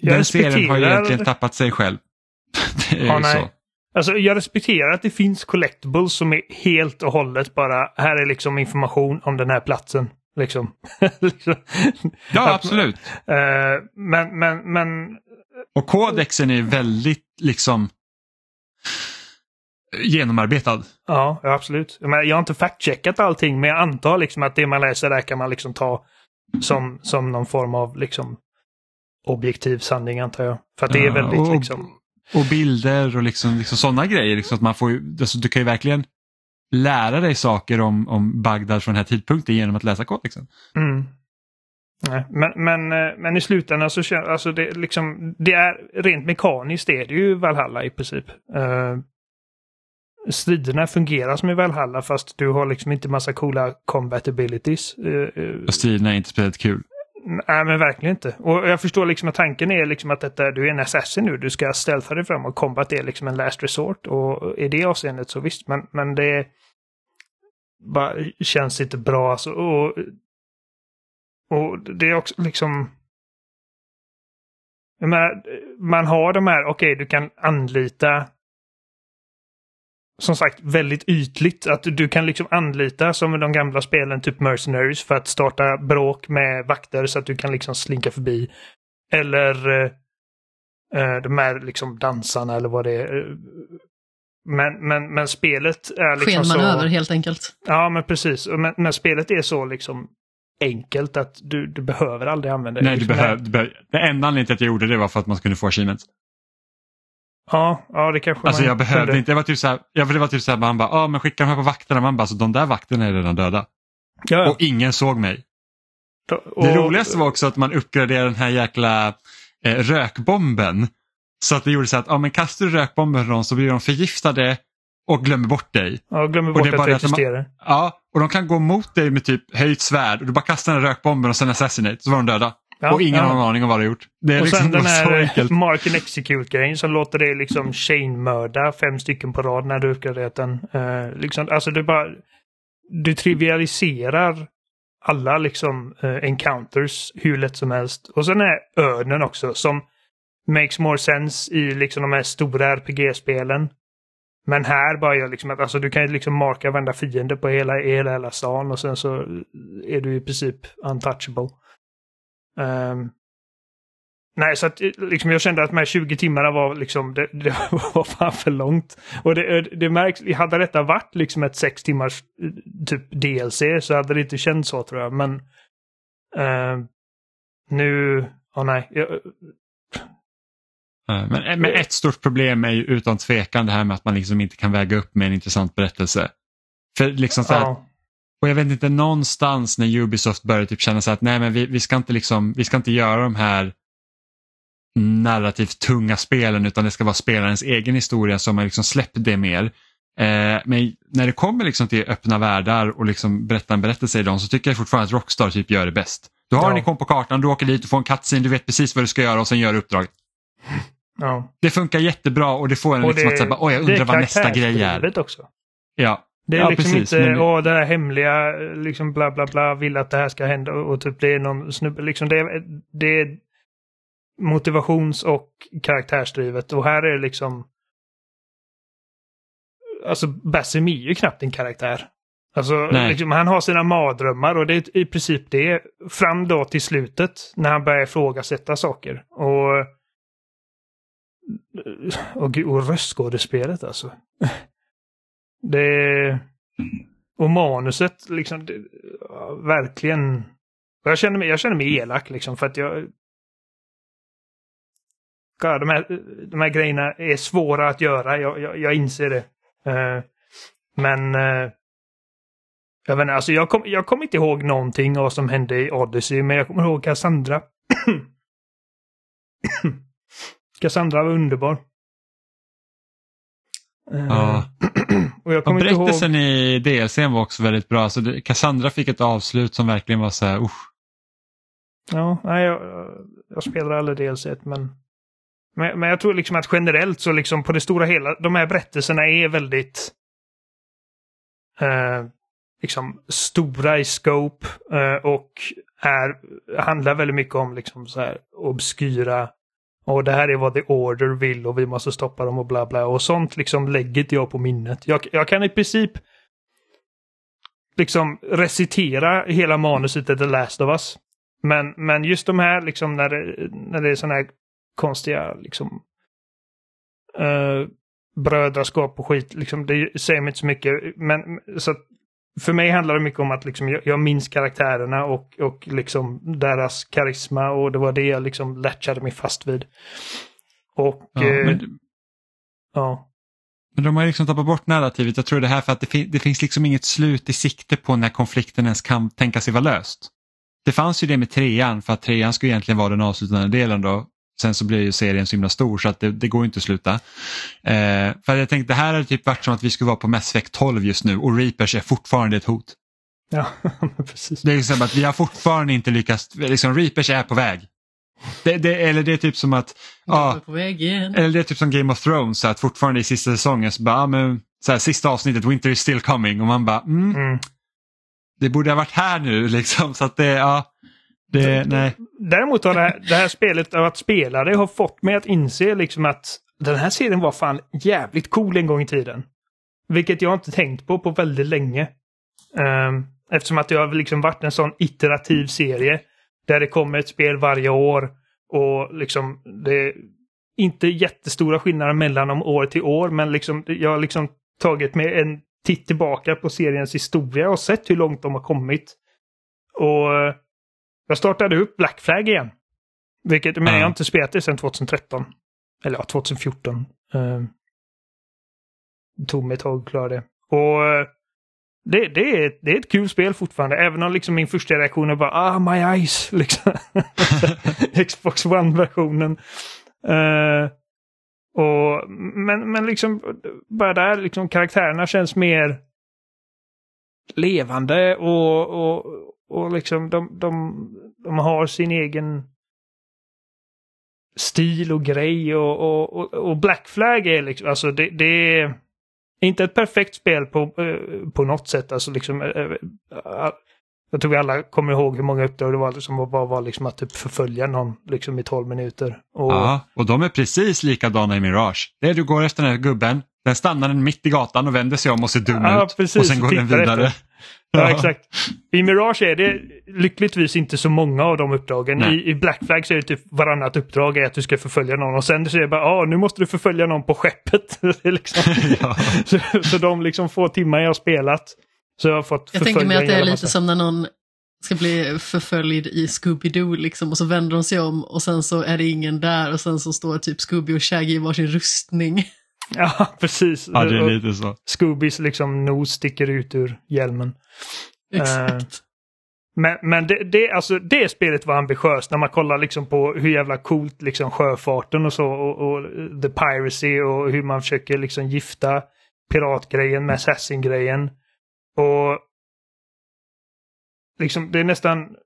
Jag den serien har ju egentligen tappat sig själv. det är ja, nej. så. Alltså, jag respekterar att det finns collectibles som är helt och hållet bara, här är liksom information om den här platsen. Liksom. liksom. Ja, absolut. Uh, men, men, men... Och kodexen är väldigt liksom genomarbetad. Ja, absolut. Jag har inte fact-checkat allting men jag antar liksom att det man läser där kan man liksom ta som, som någon form av liksom objektiv sanning antar jag. För att det är väldigt och, liksom... Och bilder och liksom, liksom sådana grejer. Liksom att man får, alltså, du kan ju verkligen lära dig saker om, om Bagdad från den här tidpunkten genom att läsa kodexen. Mm. Nej, men, men, eh, men i slutändan så känns alltså det liksom, det är rent mekaniskt det är det ju Valhalla i princip. Uh, striderna fungerar som i Valhalla fast du har liksom inte massa coola combat abilities. Eh, eh. Och striderna är inte speciellt kul. Nej men verkligen inte. Och jag förstår liksom att tanken är liksom att detta, du är en assassin nu, du ska stealtha dig fram och combat är liksom en last resort. Och i det avseendet så visst, men, men det bara känns inte bra alltså. Och, och det är också liksom... Menar, man har de här, okej okay, du kan anlita som sagt väldigt ytligt. Att du kan liksom anlita som i de gamla spelen, typ Mercenaries, för att starta bråk med vakter så att du kan liksom slinka förbi. Eller eh, eh de här liksom dansarna eller vad det är. Men, men, men spelet är liksom Skenmanöver så... helt enkelt. Ja, men precis. Men, men spelet är så liksom enkelt att du, du behöver aldrig använda det. Nej, du Liksom, behöver, du behöver, det enda anledningen till att jag gjorde det var för att man skulle få achievements. Ja, ja det kanske Alltså man jag behövde kunde. inte, det var typ såhär, ja, för det var typ såhär man bara, ah, men skicka de här på vakterna, man bara, så de där vakterna är redan döda. Ja, Och ingen såg mig. och, Det roligaste var också att man uppgraderade den här jäkla eh, rökbomben. Så att det gjorde så att, ja men kastar du rökbomben på dem så blir de förgiftade och glömmer bort dig. Ja, glömmer och bort det är bara att de- existerar. Ja, och de kan gå mot dig med typ höjt svärd och du bara kastar den här rökbomben och sen assassinate så var de döda. Ja, och ingen ja. har någon aning om vad de har gjort. Det är Och liksom sen den här. Mark and Execute-grejen som låter dig liksom chainmörda fem stycken på rad när du uppgraderat den. Uh, liksom, alltså du bara... Du trivialiserar alla liksom eh, encounters hur lätt som helst. Och sen är örnen också som makes more sense i liksom de här stora RPG-spelen. Men här bara gör liksom att alltså, du kan ju liksom marka varenda fiende på hela, hela, hela stan och sen så är du i princip untouchable. Ehm, nej, så att eh, liksom, jag kände att de här 20 timmarna var liksom, det, det var fan för långt. Och det, det märks, hade detta varit liksom ett sex timmars eh, typ DLC så hade det inte känts så tror jag. Men ehm, nu, ja nej. Jag, Ja, Men, men ett stort problem är ju utan tvekan det här med att man liksom inte kan väga upp med en intressant berättelse. För liksom så här, ja, Och jag vet inte någonstans när Ubisoft började typ känna så att nej men vi, vi, ska inte liksom, vi ska inte göra de här narrativt tunga spelen utan det ska vara spelarens egen historia som har liksom släppt det mer. Eh, men när det kommer liksom till öppna världar och liksom berätta en berättelse i dem så tycker jag fortfarande att Rockstar typ gör det bäst. Du har Ja. en ikon på kartan, du åker dit, du får en cutscene, du vet precis vad du ska göra och sen gör du uppdraget. ja. Det funkar jättebra och det får en Och liksom att säga, jag undrar vad nästa grej är. också. Ja, Det är Ja, liksom precis, inte, men- åh det här hemliga, liksom bla bla bla, vill att det här ska hända och, och typ det är någon snubbe, liksom det är, det är motivations och karaktärsdrivet och här är det liksom Alltså Basim är ju knappt en karaktär. Alltså liksom, han har sina mardrömmar och det är i princip det fram då till slutet när han börjar ifrågasätta saker. Och och, och röstskådespelet alltså. Det... Och manuset liksom, det, verkligen. Och jag känner mig, jag känner mig elak liksom för att jag... God, de, här, de här grejerna är svåra att göra, jag, jag, jag inser det. Uh, men... Uh, jag vet inte, alltså jag kommer jag kom inte ihåg någonting av vad som hände i Odyssey, men jag kommer ihåg Cassandra. Cassandra var underbar. Uh, Ja och jag Och kommer ihåg... berättelsen i DLCn var också väldigt bra. Så det, Cassandra fick ett avslut som verkligen var så här, usch. Ja, nej, jag, jag spelar aldrig DLC men, men... Men jag tror liksom att generellt så liksom på det stora hela, de här berättelserna är väldigt... Eh, liksom stora i scope eh, och är, handlar väldigt mycket om liksom så här obskyra och det här är vad The Order vill och vi måste stoppa dem och bla bla och sånt liksom lägger inte jag på minnet. Jag, jag kan i princip liksom recitera hela manuset i The Last of Us. Men, men just de här liksom när det, när det är sådana här konstiga liksom uh, brödraskap och skit, liksom, det säger mig inte så mycket. Men så att för mig handlar det mycket om att liksom, jag, jag minns karaktärerna och, och liksom deras karisma och det var det jag liksom latchade mig fast vid. Och Ja, eh, men, ja. men de har liksom tappat bort narrativet. Jag tror det här för att det, fin- det finns liksom inget slut i sikte på när konflikten ens kan tänka sig vara löst. Det fanns ju det med trean för att trean skulle egentligen vara den avslutande delen då. Sen så blir ju serien så himla stor så att det, det går inte att sluta. Eh, för jag tänkte det här hade typ varit som att vi skulle vara på Mass Effect 12 just nu och Reapers är fortfarande ett hot. Ja, precis. Det är liksom att vi har fortfarande inte lyckats, liksom Reapers är på väg. Det, det, eller det är typ som att, ja, eller det är typ som Game of Thrones, så att fortfarande i sista säsongen så bara, men, så här, sista avsnittet, Winter is still coming och man bara, mm, Mm. det borde ha varit här nu liksom. Så att det, ja, det, nej. Däremot har det här, det här spelet av att spela det har fått mig att inse liksom att den här serien var fan jävligt cool en gång i tiden. Vilket jag inte tänkt på på väldigt länge. Um, eftersom att det har liksom varit en sån iterativ serie. Där det kommer ett spel varje år. Och liksom det är inte jättestora skillnader mellan dem år till år. Men liksom jag har liksom tagit mig en titt tillbaka på seriens historia och sett hur långt de har kommit. Och jag startade upp Black Flag igen. Vilket, men jag har inte spelat det sedan 2013. Eller ja, 2014. Uh, det tog mig ett tag att klara det. Och uh, det, det, är, det är ett kul spel fortfarande. Även om liksom min första reaktion är bara ah my eyes. Liksom. Xbox One-versionen. Uh, och, men, men liksom bara där, liksom karaktärerna känns mer levande och, och, och liksom de, de, de har sin egen stil och grej och, och, och Black Flag är liksom, alltså det, det är inte ett perfekt spel på, eh, på något sätt. Alltså liksom, eh, eh, jag tror vi alla kommer ihåg hur många uppdrag det var liksom, som bara var liksom att typ förfölja någon liksom i 12 minuter. Och... Ja, och de är precis likadana i Mirage. Det är du går efter den här gubben, den stannar den mitt i gatan och vänder sig om och ser dum ja, ut. Precis, och sen går den vidare. Efter. Ja, exakt. I Mirage är det lyckligtvis inte så många av de uppdragen. I, I, Black Flag så är det typ varannat uppdrag är att du ska förfölja någon och sen så är det bara ja, ah, nu måste du förfölja någon på skeppet. liksom. ja. så, så de liksom få timmar jag har spelat så jag har fått Jag tänker mig att det är lite som när någon ska bli förföljd i Scooby-Doo liksom och så vänder de sig om och sen så är det ingen där och sen så står typ Scooby och Shaggy i varsin rustning. Ja, precis. Ja, det är lite så. Scoobys liksom nos sticker ut ur hjälmen. Exakt. Uh, men, men det, det, alltså, det spelet var ambitiöst när man kollar liksom på hur jävla coolt liksom sjöfarten och så och, och the piracy och hur man försöker liksom gifta piratgrejen med assassin-grejen. Och liksom det är nästan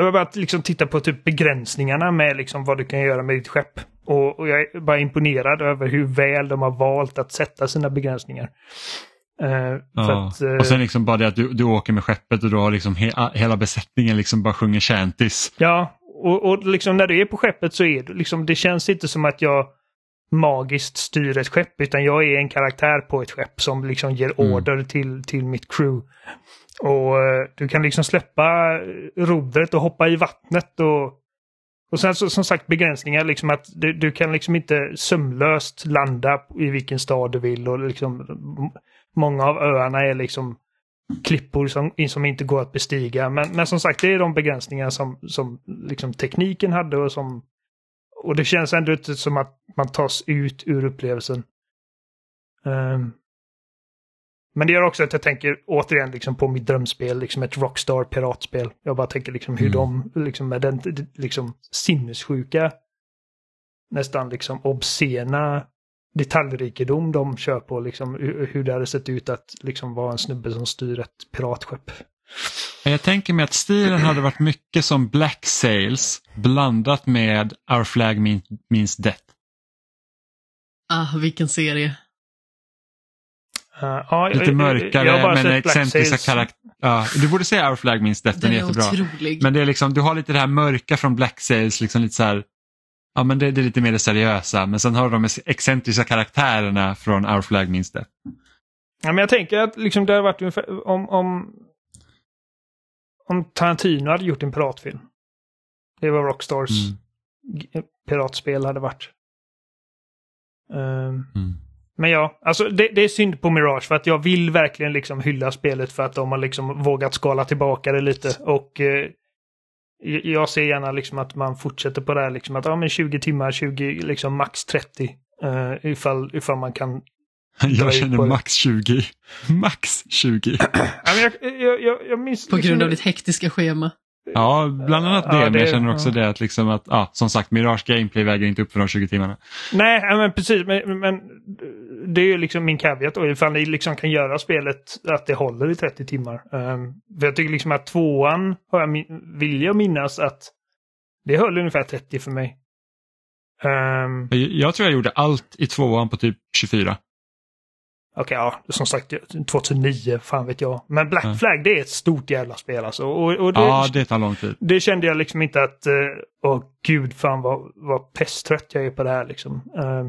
jag har bara liksom titta på typ begränsningarna med liksom vad du kan göra med ditt skepp. Och, och, jag är bara imponerad över hur väl de har valt att sätta sina begränsningar. Uh, ja. att, uh, och sen liksom bara det att du, du åker med skeppet och du har liksom he, hela besättningen liksom bara sjunger chantis. Ja, och, och liksom när du är på skeppet så är det liksom, det känns inte som att jag magiskt styr ett skepp utan jag är en karaktär på ett skepp som liksom ger mm. order till, till mitt crew. Och eh, du kan liksom släppa rodret och hoppa i vattnet och och sen så, som sagt begränsningar, liksom att du, du, kan liksom inte sömlöst landa i vilken stad du vill och liksom många av öarna är liksom klippor som, som inte går att bestiga. Men, men som sagt, det är de begränsningar som, som liksom tekniken hade och som... Och det känns ändå inte som att man tas ut ur upplevelsen. Um, men det gör också att jag tänker återigen liksom på mitt drömspel, liksom ett Rockstar piratspel. Jag bara tänker liksom hur mm. de, liksom med den liksom sinnessjuka, nästan liksom obscena detaljrikedom de kör på, liksom hur det hade sett ut att liksom vara en snubbe som styr ett piratskepp. Jag tänker mig att stilen hade varit mycket som Black Sails blandat med Our Flag Means Death. Ah, vilken serie. Uh, ja, Lite mörkare men excentriska karaktärer. Ja, du borde se Our Flag Means Death, den, den är jättebra. Otrolig. Men det är liksom, du har lite det här mörka från Black Sails, liksom lite så här, ja men det, det, är lite mer det seriösa men sen har du de excentriska karaktärerna från Our Flag Means Death. Ja men jag tänker att liksom det hade varit ungefär om, om, om Tarantino hade gjort en piratfilm. Det var Rockstars mm. piratspel hade varit. Um, mm. Men ja, alltså det, det, är synd på Mirage för att jag vill verkligen liksom hylla spelet för att de har liksom vågat skala tillbaka det lite. Och eh, jag ser gärna liksom att man fortsätter på det här liksom att ja men 20 timmar, 20, liksom max 30. Uh, eh, ifall, ifall man kan jag känner max 20. Max 20. jag, jag, jag, jag minns, På grund av ditt hektiska schema. Ja, bland annat det, ja, det men jag känner också det att liksom att, ja, som sagt, Mirage Gameplay väger inte upp för de 20 timmarna. Nej, men precis, men, men det är ju liksom min caveat då, ifall ni liksom kan göra spelet att det håller i 30 timmar. Um, för jag tycker liksom att tvåan, har jag, vill jag minnas att det höll ungefär 30 för mig. Um, jag tror jag gjorde allt i tvåan på typ 24. Okej, ja, som sagt 2009, fan vet jag. Men Black mm. Flag det är ett stort jävla spel alltså. Och, och det, ja, det tar lång tid. Det kände jag liksom inte att, uh, åh gud fan vad, vad pesttrött jag är på det här liksom. Uh,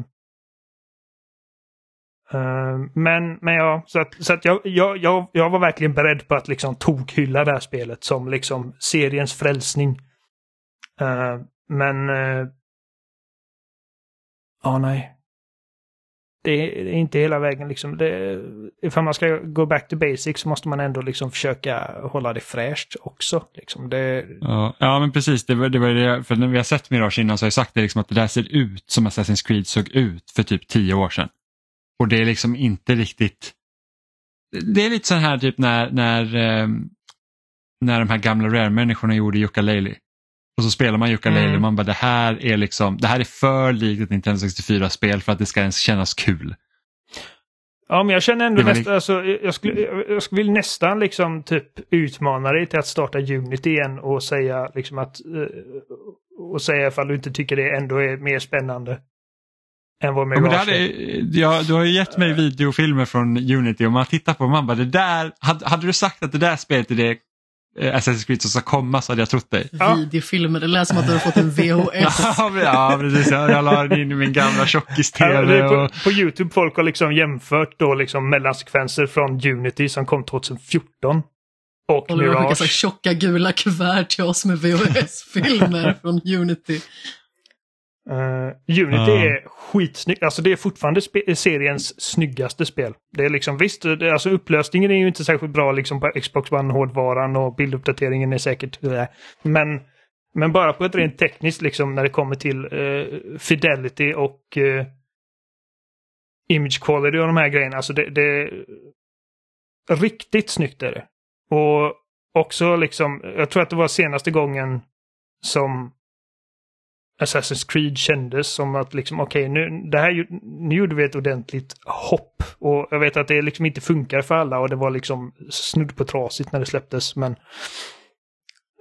Eh, men, men ja, så att, så att jag, jag, jag, jag var verkligen beredd på att liksom tokhylla det här spelet som liksom seriens frälsning. Eh, men... eh, Ja, nej. Det är, inte hela vägen liksom. Det, ifall man ska gå back to basics så måste man ändå liksom försöka hålla det fräscht också. Liksom. Det, Ja, ja men precis, det var, det var det, för när vi har sett Mirage innan så har jag sagt det liksom att det där ser ut som Assassin's Creed såg ut för typ tio år sedan. Och det är liksom inte riktigt, det är lite så här typ när, när, ehm, när de här gamla Rare-människorna gjorde Yooka-Laylee. Och så spelar man Yooka-Laylee Mm. man bara det här är liksom, det här är för likt ett Nintendo 64-spel för att det ska ens kännas kul. Ja, men jag känner ändå nästan, alltså, jag, skulle, jag, jag skulle vill nästan liksom typ utmana dig till att starta Unity igen och säga liksom att eh, och säga ifall du inte tycker det ändå är mer spännande. Än vad Ja, men det hade, ja, du har ju gett mig videofilmer från Unity och man tittar på och man bara det där, hade, hade du sagt att det där spelet är det eh, Assassin's Creed som ska komma så hade jag trott dig. Ja. Videofilmer, det lät som att du har fått en VHS. Ja, ja precis. Jag, la den in i min gamla Ja, tjockis-tv. och... på, på YouTube folk har liksom jämfört då liksom mellansekvenser från Unity som kom 2014. Och här Mirage. tjocka gula kuvert till oss med VHS-filmer från Unity? Eh, Unity Ja. är skitsnyggt. Alltså det är fortfarande seriens snyggaste spel. Det är liksom visst, det, alltså upplösningen är ju inte särskilt bra liksom på Xbox One-hårdvaran och bilduppdateringen är säkert... äh. Men, men bara på ett rent tekniskt liksom när det kommer till eh, fidelity och eh, image quality och de här grejerna. Alltså det, det riktigt snyggt är det. Och också liksom, jag tror att det var senaste gången som Assassin's Creed kändes som att liksom okej nu, det här, nu gjorde vi ett ordentligt hopp. Och jag vet att det liksom inte funkar för alla och det var liksom snudd på trasigt när det släpptes men...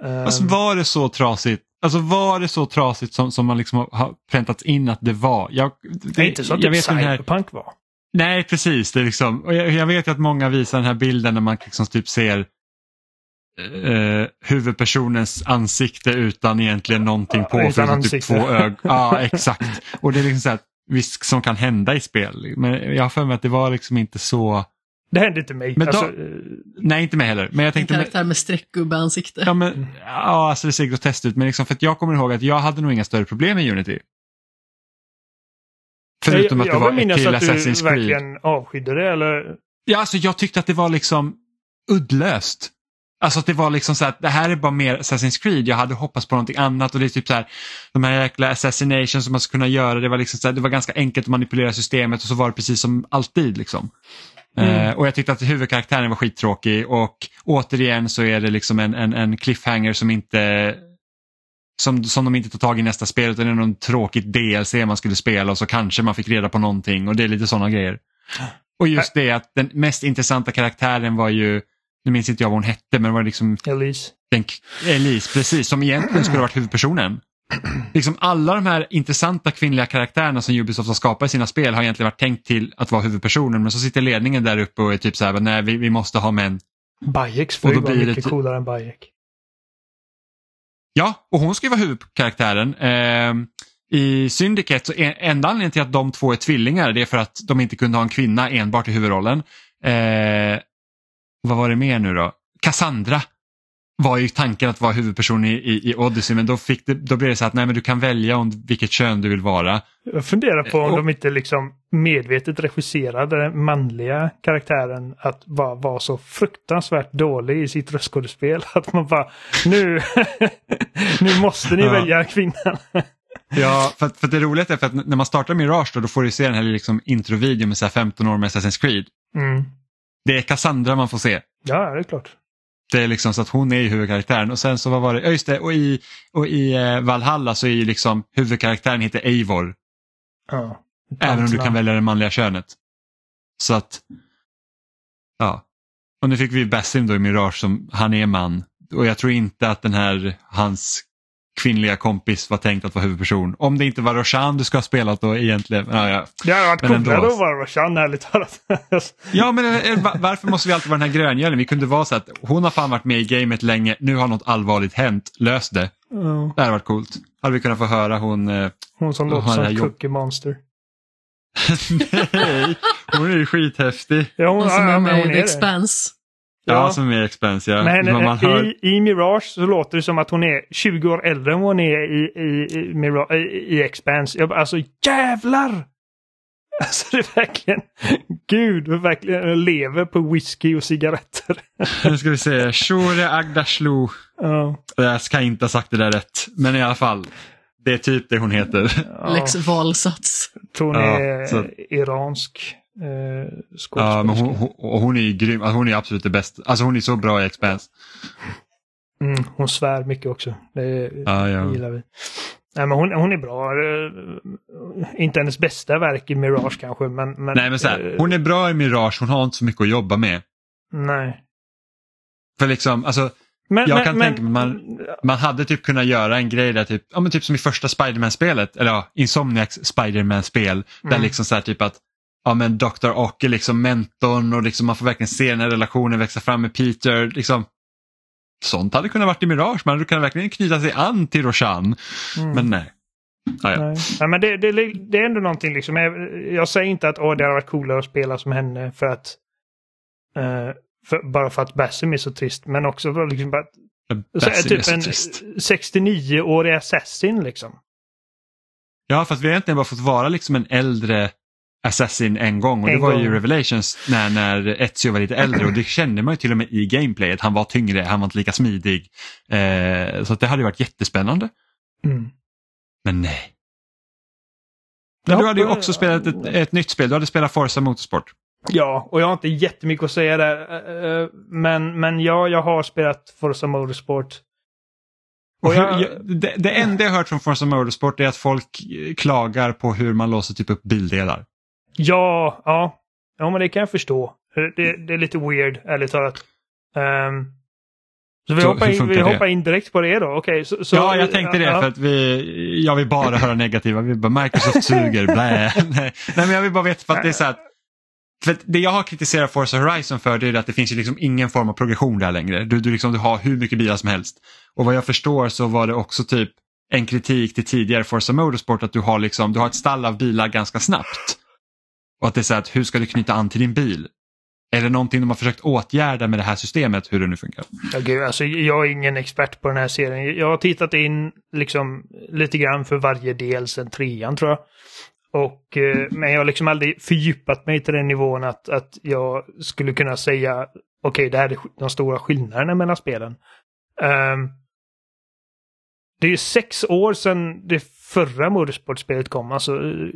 ehm, Alltså, var det så trasigt? Alltså var det så trasigt som, som man liksom har- präntat in att det var? Jag, det, det är inte så att jag typ vet den här, Cyberpunk var. Nej, precis. Det är liksom, och jag, jag vet att många visar den här bilden när man liksom typ ser eh, huvudpersonens ansikte utan egentligen någonting på Utan förutom typ ansikte. två ögon. Ja, exakt. Och det är liksom så här, visst som kan hända i spel. Men jag har för mig att det var liksom inte så, Det hände inte mig. Men då- alltså, nej inte mig heller. Men jag En tänkte, karaktär med streckgubbe-ansikte. ja, men, ja alltså det ser groteskt ut. Men liksom för att jag kommer ihåg att jag hade nog inga större problem med Unity. Förutom jag, att det jag var ett minnas till att du Assassin's Creed. verkligen avskydde det eller? Ja, alltså jag tyckte att det var liksom uddlöst. Alltså att det var liksom så att det här är bara mer Assassin's Creed. Jag hade hoppats på någonting annat och det är typ så här de här jäkla assassinations som man skulle kunna göra. Det var liksom så här, det var ganska enkelt att manipulera systemet och så var det precis som alltid liksom. Mm. Eh, och jag tyckte att huvudkaraktären var skittråkig och återigen så är det liksom en, en, en cliffhanger som inte som, som de inte tar tag i nästa spel utan det är någon tråkigt DLC man skulle spela och så kanske man fick reda på någonting och det är lite sådana grejer. Och just det att den mest intressanta karaktären var ju, nu minns inte jag vad hon hette, men det var liksom Elise. den, Elise, precis, som egentligen skulle ha varit huvudpersonen. Liksom alla de här intressanta kvinnliga karaktärerna som Ubisoft har skapat i sina spel har egentligen varit tänkt till att vara huvudpersonen men så sitter ledningen där uppe och är typ så här, nej vi, vi måste ha män. Bayeks fru var det mycket ty- coolare än Bayek. Ja, och hon ska ju vara huvudkaraktären. Ehm, I Syndicate, så är, enda anledningen till att de två är tvillingar det är för att de inte kunde ha en kvinna enbart i huvudrollen. Eh, vad var det mer nu då? Cassandra var ju tanken att vara huvudperson i, i, i Odyssey men då, fick det, då blev det så att nej, men du kan välja om vilket kön du vill vara. Jag funderar på om Och- de inte liksom medvetet regisserade den manliga karaktären att bara vara så fruktansvärt dålig i sitt röstskådespel. Att man bara, nu, nu måste ni Ja. välja kvinnan. Ja, för, för det roliga är för att när man startar Mirage då, då får du se den här liksom introvideon med så här 15 år med Assassin's Creed. Mm. Det är Cassandra man får se. Ja, det är klart. Det är liksom så att hon är ju huvudkaraktären och sen så vad var det, ja just det, och i, och i eh, Valhalla så är ju liksom huvudkaraktären heter Eivor. Ja. Även om du kan välja det manliga könet. Så att, ja. Och nu fick vi Basim då i Mirage som, han är man. Och jag tror inte att den här, hans kvinnliga kompis var tänkt att vara huvudperson. Om det inte var Roshan du ska ha spelat då egentligen. Ja, ja. Det hade varit coolare att vara Roshan ärligt talat. ja men eh, va- varför måste vi alltid vara den här gröngölen? Vi kunde vara så att hon har fan varit med i gamet länge, nu har något allvarligt hänt, lös det. Ja. Det hade varit coolt. Hade vi kunnat få höra hon, eh, Hon som låter som Cookie Monster. Nej, hon är ju skithäftig. Ja, hon, Hon som ja, är med i The. Expanse. Ja, Ja. som är Expense ja. Men Men man hör... i, i Mirage så låter det som att hon är 20 år äldre än vad hon är i, i, i, i, i Expanse. Jag alltså jävlar! Alltså det är verkligen, gud, hon verkligen lever på whisky och cigaretter. Nu ska vi se. Shore Agdashlu. Ja, Jag ska inte ha sagt det där rätt. Men i alla fall. Det är typ det hon heter. ja. Lex valsats. Hon Ja, är så- iransk eh. Ja, men hon, hon, hon är ju grym. Alltså, hon är absolut det bästa. Alltså hon är så bra i Expense. Mm, hon svär mycket också. Det Ja, ja. gillar vi. Nej, men hon, hon är bra. Eh, Inte hennes bästa verk i Mirage kanske, men... men Nej men så här, eh, hon är bra i Mirage, hon har inte så mycket att jobba med. Nej. För liksom, alltså, Men, Jag men, kan men, tänka mig man- man hade typ kunnat göra en grej där, typ, ja, men typ som i första Spiderman-spelet, eller ja, Insomniacs Spiderman-spel, där Mm. liksom så här typ att ja, men Dr. Ock är liksom mentorn och liksom man får verkligen se den här relationen växa fram med Peter. Liksom, sånt hade kunnat varit i Mirage, man hade kunnat verkligen knyta sig an till Roshan. Mm. Men nej. Ja, ja. Nej. Nej, men det, det, det är ändå någonting liksom. Jag, säger inte att åh, det hade varit coolare att spela som henne för att eh, för, bara för att Basim är så trist, men också för liksom bara, så är typ en trist. 69-årig assassin liksom. Ja, fast vi har egentligen bara fått vara liksom en äldre Assassin en gång och En det var ju gång. Revelations när, när Ezio var lite äldre och det kände man ju till och med i gameplayet. Han var tyngre, han var inte lika smidig. Eh, så det hade ju varit jättespännande. Mm. Men nej. Men du hade ju också spelat ett, ett nytt spel, du hade spelat Forza Motorsport. Ja, och jag har inte jättemycket att säga där. eh, eh, Men, men ja, jag har spelat Forza Motorsport. Och jag- det, det enda jag hört från Forza Motorsport är att folk klagar på hur man låser typ upp bildelar. Ja, ja. Ja, men det kan jag förstå. Det, det är lite weird, ärligt talat. Ehm, så vi, Så hoppar in, vi hoppar in direkt på det då. Okej, så, så, ja, jag tänkte det ja, för att vi, jag vill bara höra negativa. Vi bara Microsoft suger, blä. Nej, men jag vill bara veta för att det är så att för det jag har kritiserat Forza Horizon för det är att det finns ju liksom ingen form av progression där längre. Du, du, liksom, du har hur mycket bilar som helst. Och vad jag förstår så var det också typ en kritik till tidigare Forza Motorsport att du har, liksom, du har ett stall av bilar ganska snabbt. Och att det är så här att hur ska du knyta an till din bil? Är det någonting de har försökt åtgärda med det här systemet, hur det nu funkar? Ja, gud, alltså, jag är ingen expert på den här serien. Jag har tittat in liksom, lite grann för varje del sedan trean tror jag. Och, eh, men jag har liksom aldrig fördjupat mig till den nivån att, att jag skulle kunna säga okej, det här är de stora skillnaderna mellan spelen. Um, det är ju sex år sedan det förra Motorsport-spelet kom, alltså uh,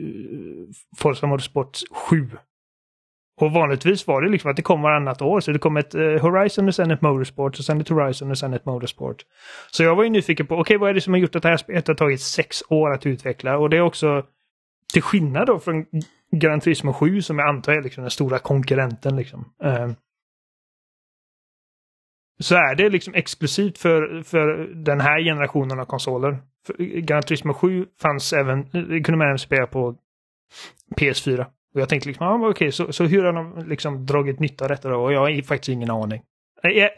Forza Motorsport 7. Och vanligtvis var det liksom att det kom varannat år, så det kom ett eh, Horizon och sen ett Motorsport och sen ett Horizon och sen ett Motorsport. Så jag var ju nyfiken på, okej vad är det som har gjort att det här spelet har tagit sex år att utveckla? Och det är också till skillnad då från Gran Turismo 7 som jag antar är liksom den stora konkurrenten liksom. Eh, så är det liksom exklusivt för, för den här generationen av konsoler. Gran Turismo 7 fanns även, kunde man även spela på PS4. Och jag tänkte liksom, ah, okej, så, så hur har de liksom dragit nytta av detta då? Och jag har faktiskt ingen aning. I, i,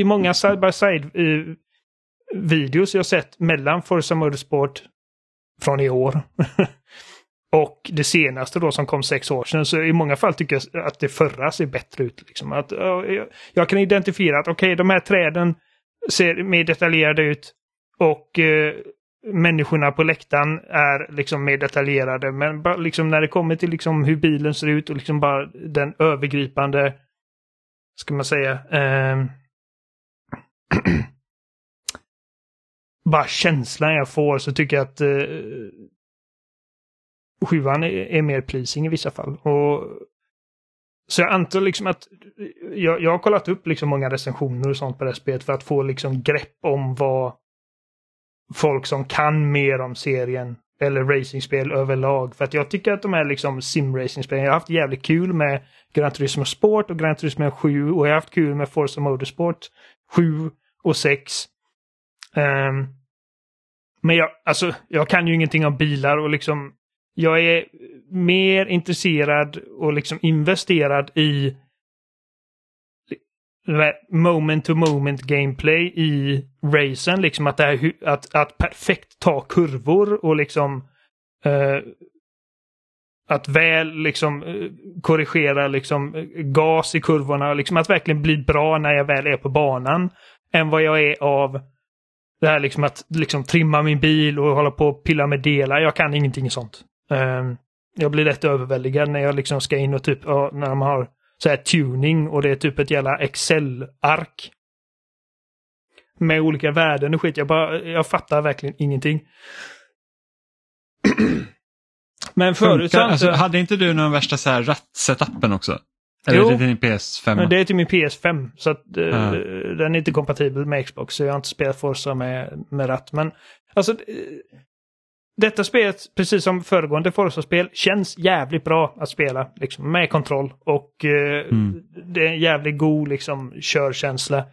i många side-by-side-videos jag sett mellan Forza Motorsport från i år och det senaste då som kom sex år sedan, så i många fall tycker jag att det förra ser bättre ut. Liksom. Att, jag, kan identifiera att okej, de här träden ser mer detaljerade ut och eh, människorna på läktaren är liksom mer detaljerade. Men bara liksom när det kommer till liksom hur bilen ser ut och liksom bara den övergripande, ska man säga, ehm, bara känslan jag får så tycker jag att eh, sjuan är, är mer pleasing i vissa fall. Och, så jag antar liksom att jag, jag har kollat upp liksom många recensioner och sånt på det här spelet för att få liksom grepp om vad folk som kan mer om serien eller racingspel överlag. För att jag tycker att de här liksom simracingspelen, jag har haft jävligt kul med Gran Turismo Sport och Gran Turismo 7 och jag har haft kul med Forza Motorsport 7 och 6. Um, ehm, men jag, alltså, jag kan ju ingenting om bilar och liksom jag är mer intresserad och liksom investerad i moment to moment gameplay i racen. Liksom att, det är, att, att perfekt ta kurvor och liksom uh, att väl liksom eh, korrigera liksom eh, gas i kurvorna, liksom att verkligen bli bra när jag väl är på banan. Än vad jag är av det här liksom att liksom trimma min bil och hålla på och pilla med delar. Jag kan ingenting sånt. Um, jag blir lätt överväldigad när jag liksom ska in och typ, ja, när de har så här tuning och det är typ ett jävla Excel-ark. Med olika värden och skit. Jag bara, jag fattar verkligen ingenting. Men förut Funkar, alltså, hade inte du någon värsta så här ratt-setupen också? Eller Jo. är det din PS5? Men det är till min PS5 så att eh, Ja. den är inte kompatibel med Xbox så jag har inte spelat Forza med, med ratt. Men alltså eh, detta spelet, precis som föregående Forza-spel, känns jävligt bra att spela liksom, med kontroll. Och eh, Mm. det är en jävligt god liksom, körkänsla.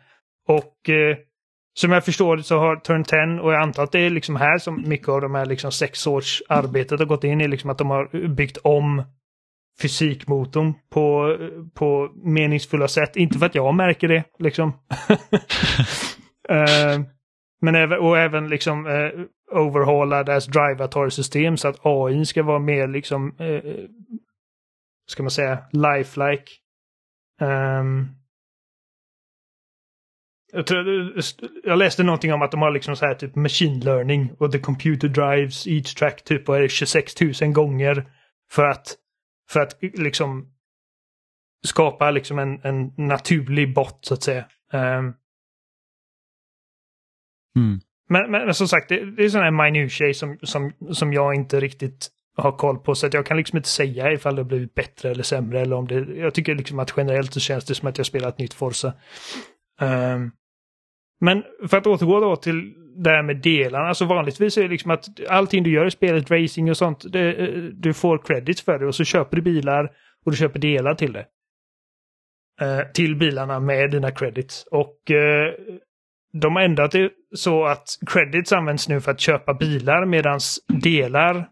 Och eh, som jag förstår det så har Turn 10, och jag antar att det är liksom här som mycket av de här liksom sex års arbetet har gått in i, liksom att de har byggt om fysikmotorn på, på meningsfulla sätt. Inte för att jag märker det liksom. Eh, men även, och även liksom eh, overhaula deras drive-system så att AI ska vara mer liksom, eh, ska man säga, lifelike. Um, jag, tror, jag läste någonting om att de har liksom så här typ machine learning och the computer drives each track typ och är det, 26 000 gånger för att för att liksom skapa liksom en, en naturlig bot så att säga. Um, Mm. men, men, men som sagt, det, det är sådana här minutiae som, som, som jag inte riktigt har koll på. Så att jag kan liksom inte säga ifall det har blivit bättre eller sämre. Eller om det, jag tycker liksom att generellt så känns det som att jag spelar ett nytt Forza. Um, men för att återgå då till det här med delarna. Så vanligtvis är det liksom att allting du gör i spelet, racing och sånt, det, du får credits för det och så köper du bilar och du köper delar till det. Uh, till bilarna med dina credits. Och uh, de har ändrat det så att credits används nu för att köpa bilar medans delar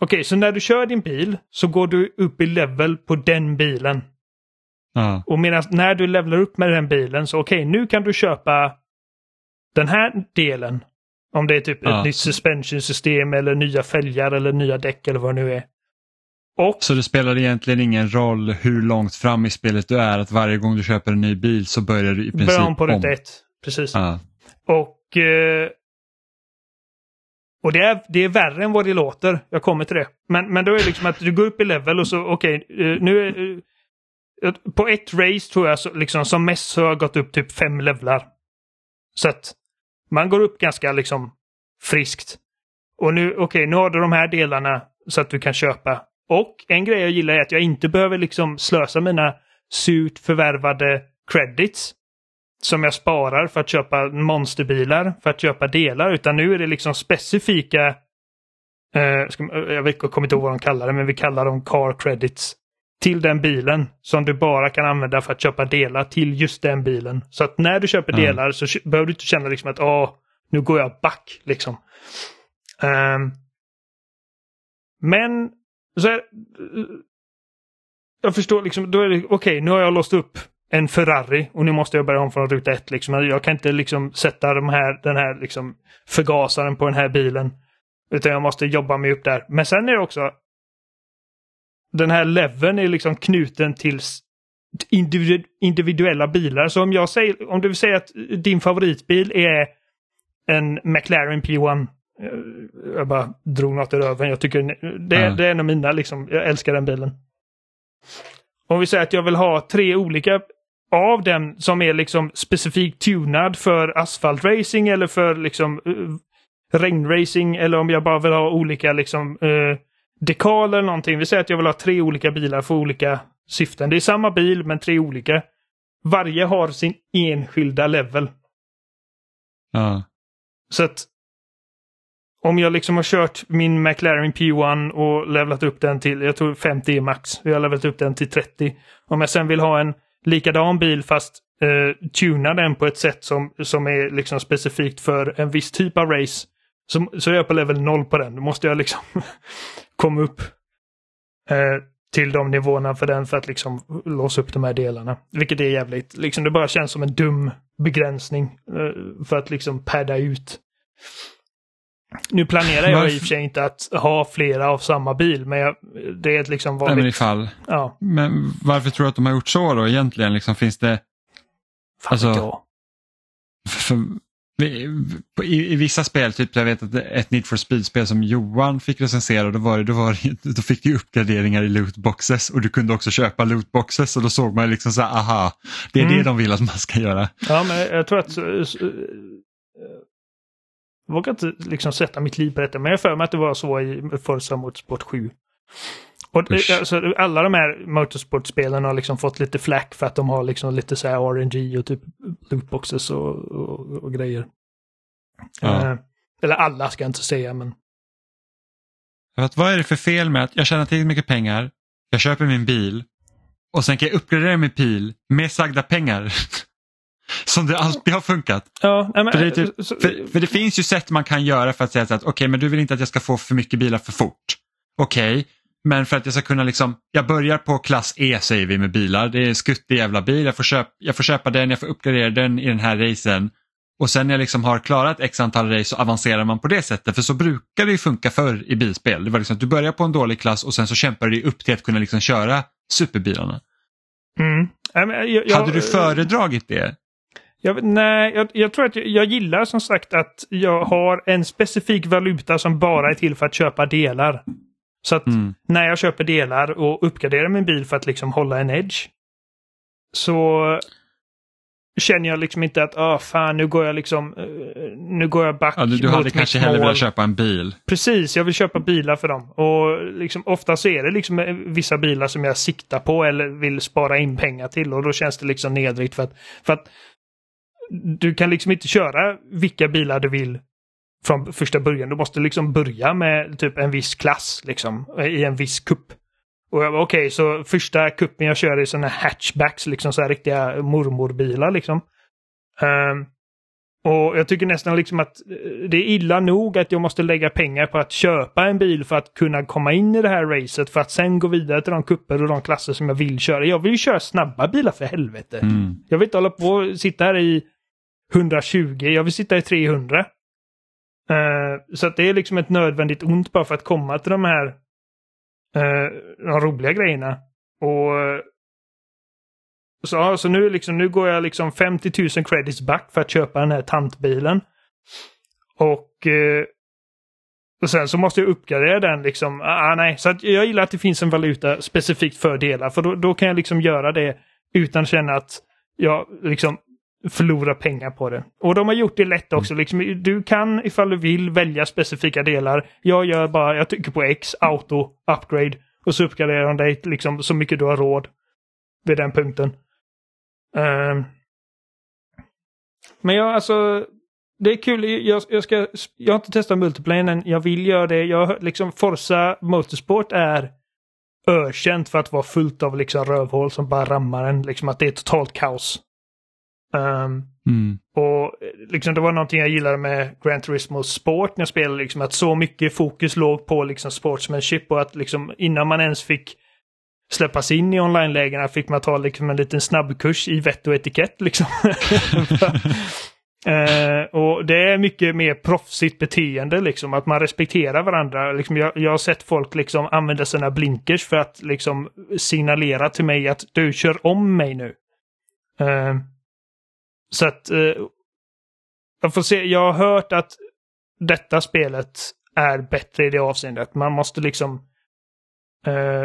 Okej, så när du kör din bil så går du upp i level på den bilen. Ja. Och medan när du levlar upp med den bilen så okej, nu kan du köpa den här delen. Om det är typ Ja. ett nytt suspensionsystem eller nya fälgar eller nya däck eller vad det nu är. Och Så det spelar egentligen ingen roll hur långt fram i spelet du är, att varje gång du köper en ny bil så börjar du i princip börjar om på ruta ett. Precis. Ja. Och, eh, och det är, det är värre än vad det låter. Jag kommer till det. Men, men då är det liksom att du går upp i level och så okej, eh, nu är... eh, på ett race tror jag så, liksom, som mest så har jag gått upp typ fem levlar. Så att man går upp ganska liksom friskt. Och nu, okej, nu har du de här delarna så att du kan köpa. Och en grej jag gillar är att jag inte behöver liksom slösa mina surt förvärvade credits som jag sparar för att köpa monsterbilar, för att köpa delar, utan nu är det liksom specifika eh, ska, jag, kommer inte ihåg vad de kallar det, men vi kallar dem car credits till den bilen som du bara kan använda för att köpa delar till just den bilen. Så att när du köper Mm. delar så behöver du inte känna liksom att åh, nu går jag back liksom. Ehm, men så här, jag förstår liksom, då är det okej, nu har jag låst upp en Ferrari och nu måste jag börja om från ruta ett. Liksom. Jag kan inte liksom sätta de här, den här liksom förgasaren på den här bilen. Utan jag måste jobba mig upp där. Men sen är det också den här leveln är liksom knuten till individu- individuella bilar. Så om jag säger, om du vill säga att din favoritbil är en McLaren P1 eh, Jag bara drog något ur röven. Jag tycker det, Ja. det är en av mina liksom. Jag älskar den bilen. Om vi säger att jag vill ha tre olika av den som är liksom specifikt tunad för asfaltracing eller för liksom uh, regnracing eller om jag bara vill ha olika liksom uh, dekaler eller någonting. Vi säger att jag vill ha tre olika bilar för olika syften. Det är samma bil men tre olika. Varje har sin enskilda level. Ja. Så att om jag liksom har kört min McLaren P1 och levlat upp den till, jag tror 50 är max. Jag har levlat upp den till 30. Om jag sen vill ha en likadan bil fast eh, tuna den på ett sätt som, som är liksom specifikt för en viss typ av race. Så, så är jag på level 0 på den. Då måste jag liksom komma upp eh, till de nivåerna för den för att liksom låsa upp de här delarna. Vilket är jävligt, liksom det bara känns som en dum begränsning eh, för att liksom padda ut. Nu planerar jag i och för sig inte att ha flera av samma bil, men jag, det är ett liksom Nej, men vanligt... ifall. Ja, Men varför tror du att de har gjort så då egentligen? Liksom, finns det... fan Alltså- jag. För, i, I vissa spel, typ jag vet att ett Need for Speed-spel som Johan fick recensera, då, var det, då, var det, då fick du uppgraderingar i lootboxes och du kunde också köpa lootboxes och då såg man liksom så här, aha, det är Mm. det de vill att man ska göra. Ja, men jag tror att... eh, eh, Jag vågar inte liksom sätta mitt liv på detta, men jag för mig att det var så i Forza Motorsport 7. Och Usch. alltså, alla de här Motorsport-spelen har liksom fått lite flack för att de har liksom lite så här RNG och typ lootboxes och, och, och grejer. Ja. Eh, eller alla ska jag inte säga, men... Att, vad är det för fel med att jag tjänar tillräckligt mycket pengar, jag köper min bil och sen kan jag uppgradera min bil med sagda pengar. Som det alltid har funkat. Ja, men, För det, typ, för, för det finns ju sätt man kan göra för att säga så att okej, men du vill inte att jag ska få för mycket bilar för fort. Okej, men för att jag ska kunna liksom, jag börjar på klass E säger vi med bilar. Det är en skuttig jävla bil, jag får, köp, jag får köpa den, jag får uppgradera den i den här racen. Och sen när jag liksom har klarat x antal race så avancerar man på det sättet. För så brukar det ju funka förr i bilspel. Det var liksom att du börjar på en dålig klass och sen så kämpar du upp till att kunna liksom köra superbilarna. Mm. Jag, jag, Hade du föredragit det? Jag, nej, jag, jag tror att jag, jag gillar som sagt att jag har en specifik valuta som bara är till för att köpa delar. Så att Mm. när jag köper delar och uppgraderar min bil för att liksom hålla en edge så känner jag liksom inte att ah fan nu går jag liksom eh, nu går jag back Ja, du, du hade kanske hellre velat köpa en bil. Precis, jag vill köpa bilar för dem. Och liksom, ofta så är det liksom eh, vissa bilar som jag siktar på eller vill spara in pengar till och då känns det liksom nedrigt för att, för att du kan liksom inte köra vilka bilar du vill från första början. Du måste liksom börja med typ en viss klass liksom i en viss kupp. Och jag var okej, så första kuppen jag kör är sådana hatchbacks, liksom så här riktiga mormorbilar liksom. Ehm, och jag tycker nästan liksom att eh, det är illa nog att jag måste lägga pengar på att köpa en bil för att kunna komma in i det här racet för att sen gå vidare till de kupper och de klasser som jag vill köra. Jag vill ju köra snabba bilar för helvete. Mm. Jag vill inte hålla på och sitta här i 120, jag vill sitta i 300. Uh, eh, så att det är liksom ett nödvändigt ont bara för att komma till de här uh, de roliga grejerna. Och så, så nu, liksom, nu går jag liksom 50 000 credits back för att köpa den här tantbilen. Och, uh, och sen så måste jag uppgradera den liksom. Ah, ah, nej, så att jag gillar att det finns en valuta specifikt för delar. För då, då kan jag liksom göra det utan att känna att jag liksom förlorar pengar på det. Och de har gjort det lätt också. Liksom, du kan ifall du vill välja specifika delar. Jag gör bara, jag trycker på X, auto, upgrade. Och så uppgraderar de dig liksom så mycket du har råd. Vid den punkten. Ehm. men jag alltså, det är kul. Jag, jag, ska, jag har inte testat multiplayer än. Jag vill göra det. Jag liksom Forza Motorsport är ökänt för att vara fullt av liksom rövhål som bara rammar en. Liksom att det är totalt kaos. Ehm, Mm. och eh, liksom det var någonting jag gillade med Gran Turismo Sport när jag spelade. Liksom, att så mycket fokus låg på liksom sportsmanship och att liksom innan man ens fick släppas in i online-lägena fick man ta liksom en liten snabbkurs i vett och etikett. Liksom. Eh, och det är mycket mer proffsigt beteende, liksom, att man respekterar varandra. Liksom, jag, jag har sett folk liksom använda sina blinkers för att liksom, signalera till mig att du kör om mig nu. Eh, så att eh, jag får se, jag har hört att detta spelet är bättre i det avseendet. Man måste liksom eh,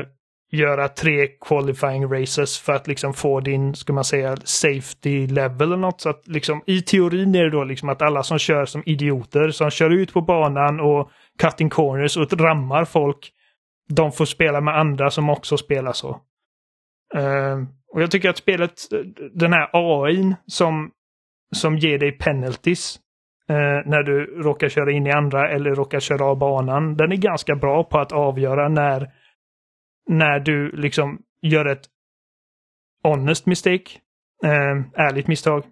göra tre qualifying races för att liksom få din, ska man säga, safety level eller något. Så att liksom i teorin är det då liksom att alla som kör som idioter, som kör ut på banan och cutting corners och rammar folk, de får spela med andra som också spelar så. Eh, och jag tycker att spelet, den här AIn som, som ger dig penalties eh, när du råkar köra in i andra eller råkar köra av banan, den är ganska bra på att avgöra när när du liksom gör ett honest mistake, eh, ärligt misstag.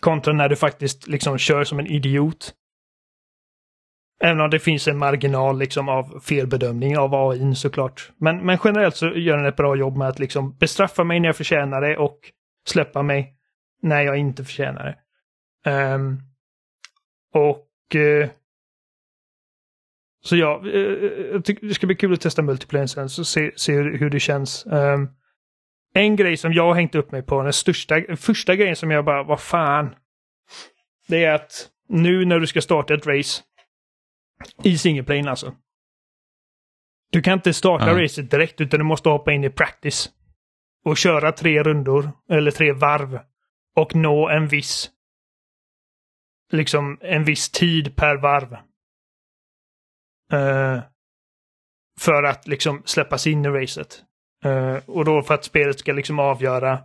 Kontra när du faktiskt liksom kör som en idiot. Även om det finns en marginal liksom av felbedömning av AI såklart. Men, men generellt så gör den ett bra jobb med att liksom bestraffa mig när jag förtjänar det och släppa mig när jag inte förtjänar det. Um, och uh, så ja, eh, jag tycker det ska bli kul att testa multiplayer sen så se, se hur, hur det känns. Um, en grej som jag har hängt upp mig på, den största, första grejen som jag bara, vad fan. Det är att nu när du ska starta ett race i singleplayen alltså. Du kan inte starta Ja. racet direkt utan du måste hoppa in i practice. Och köra tre rundor, eller tre varv. Och nå en viss liksom en viss tid per varv. Eh, för att liksom släppas in i racet. Eh, och då för att spelet ska liksom avgöra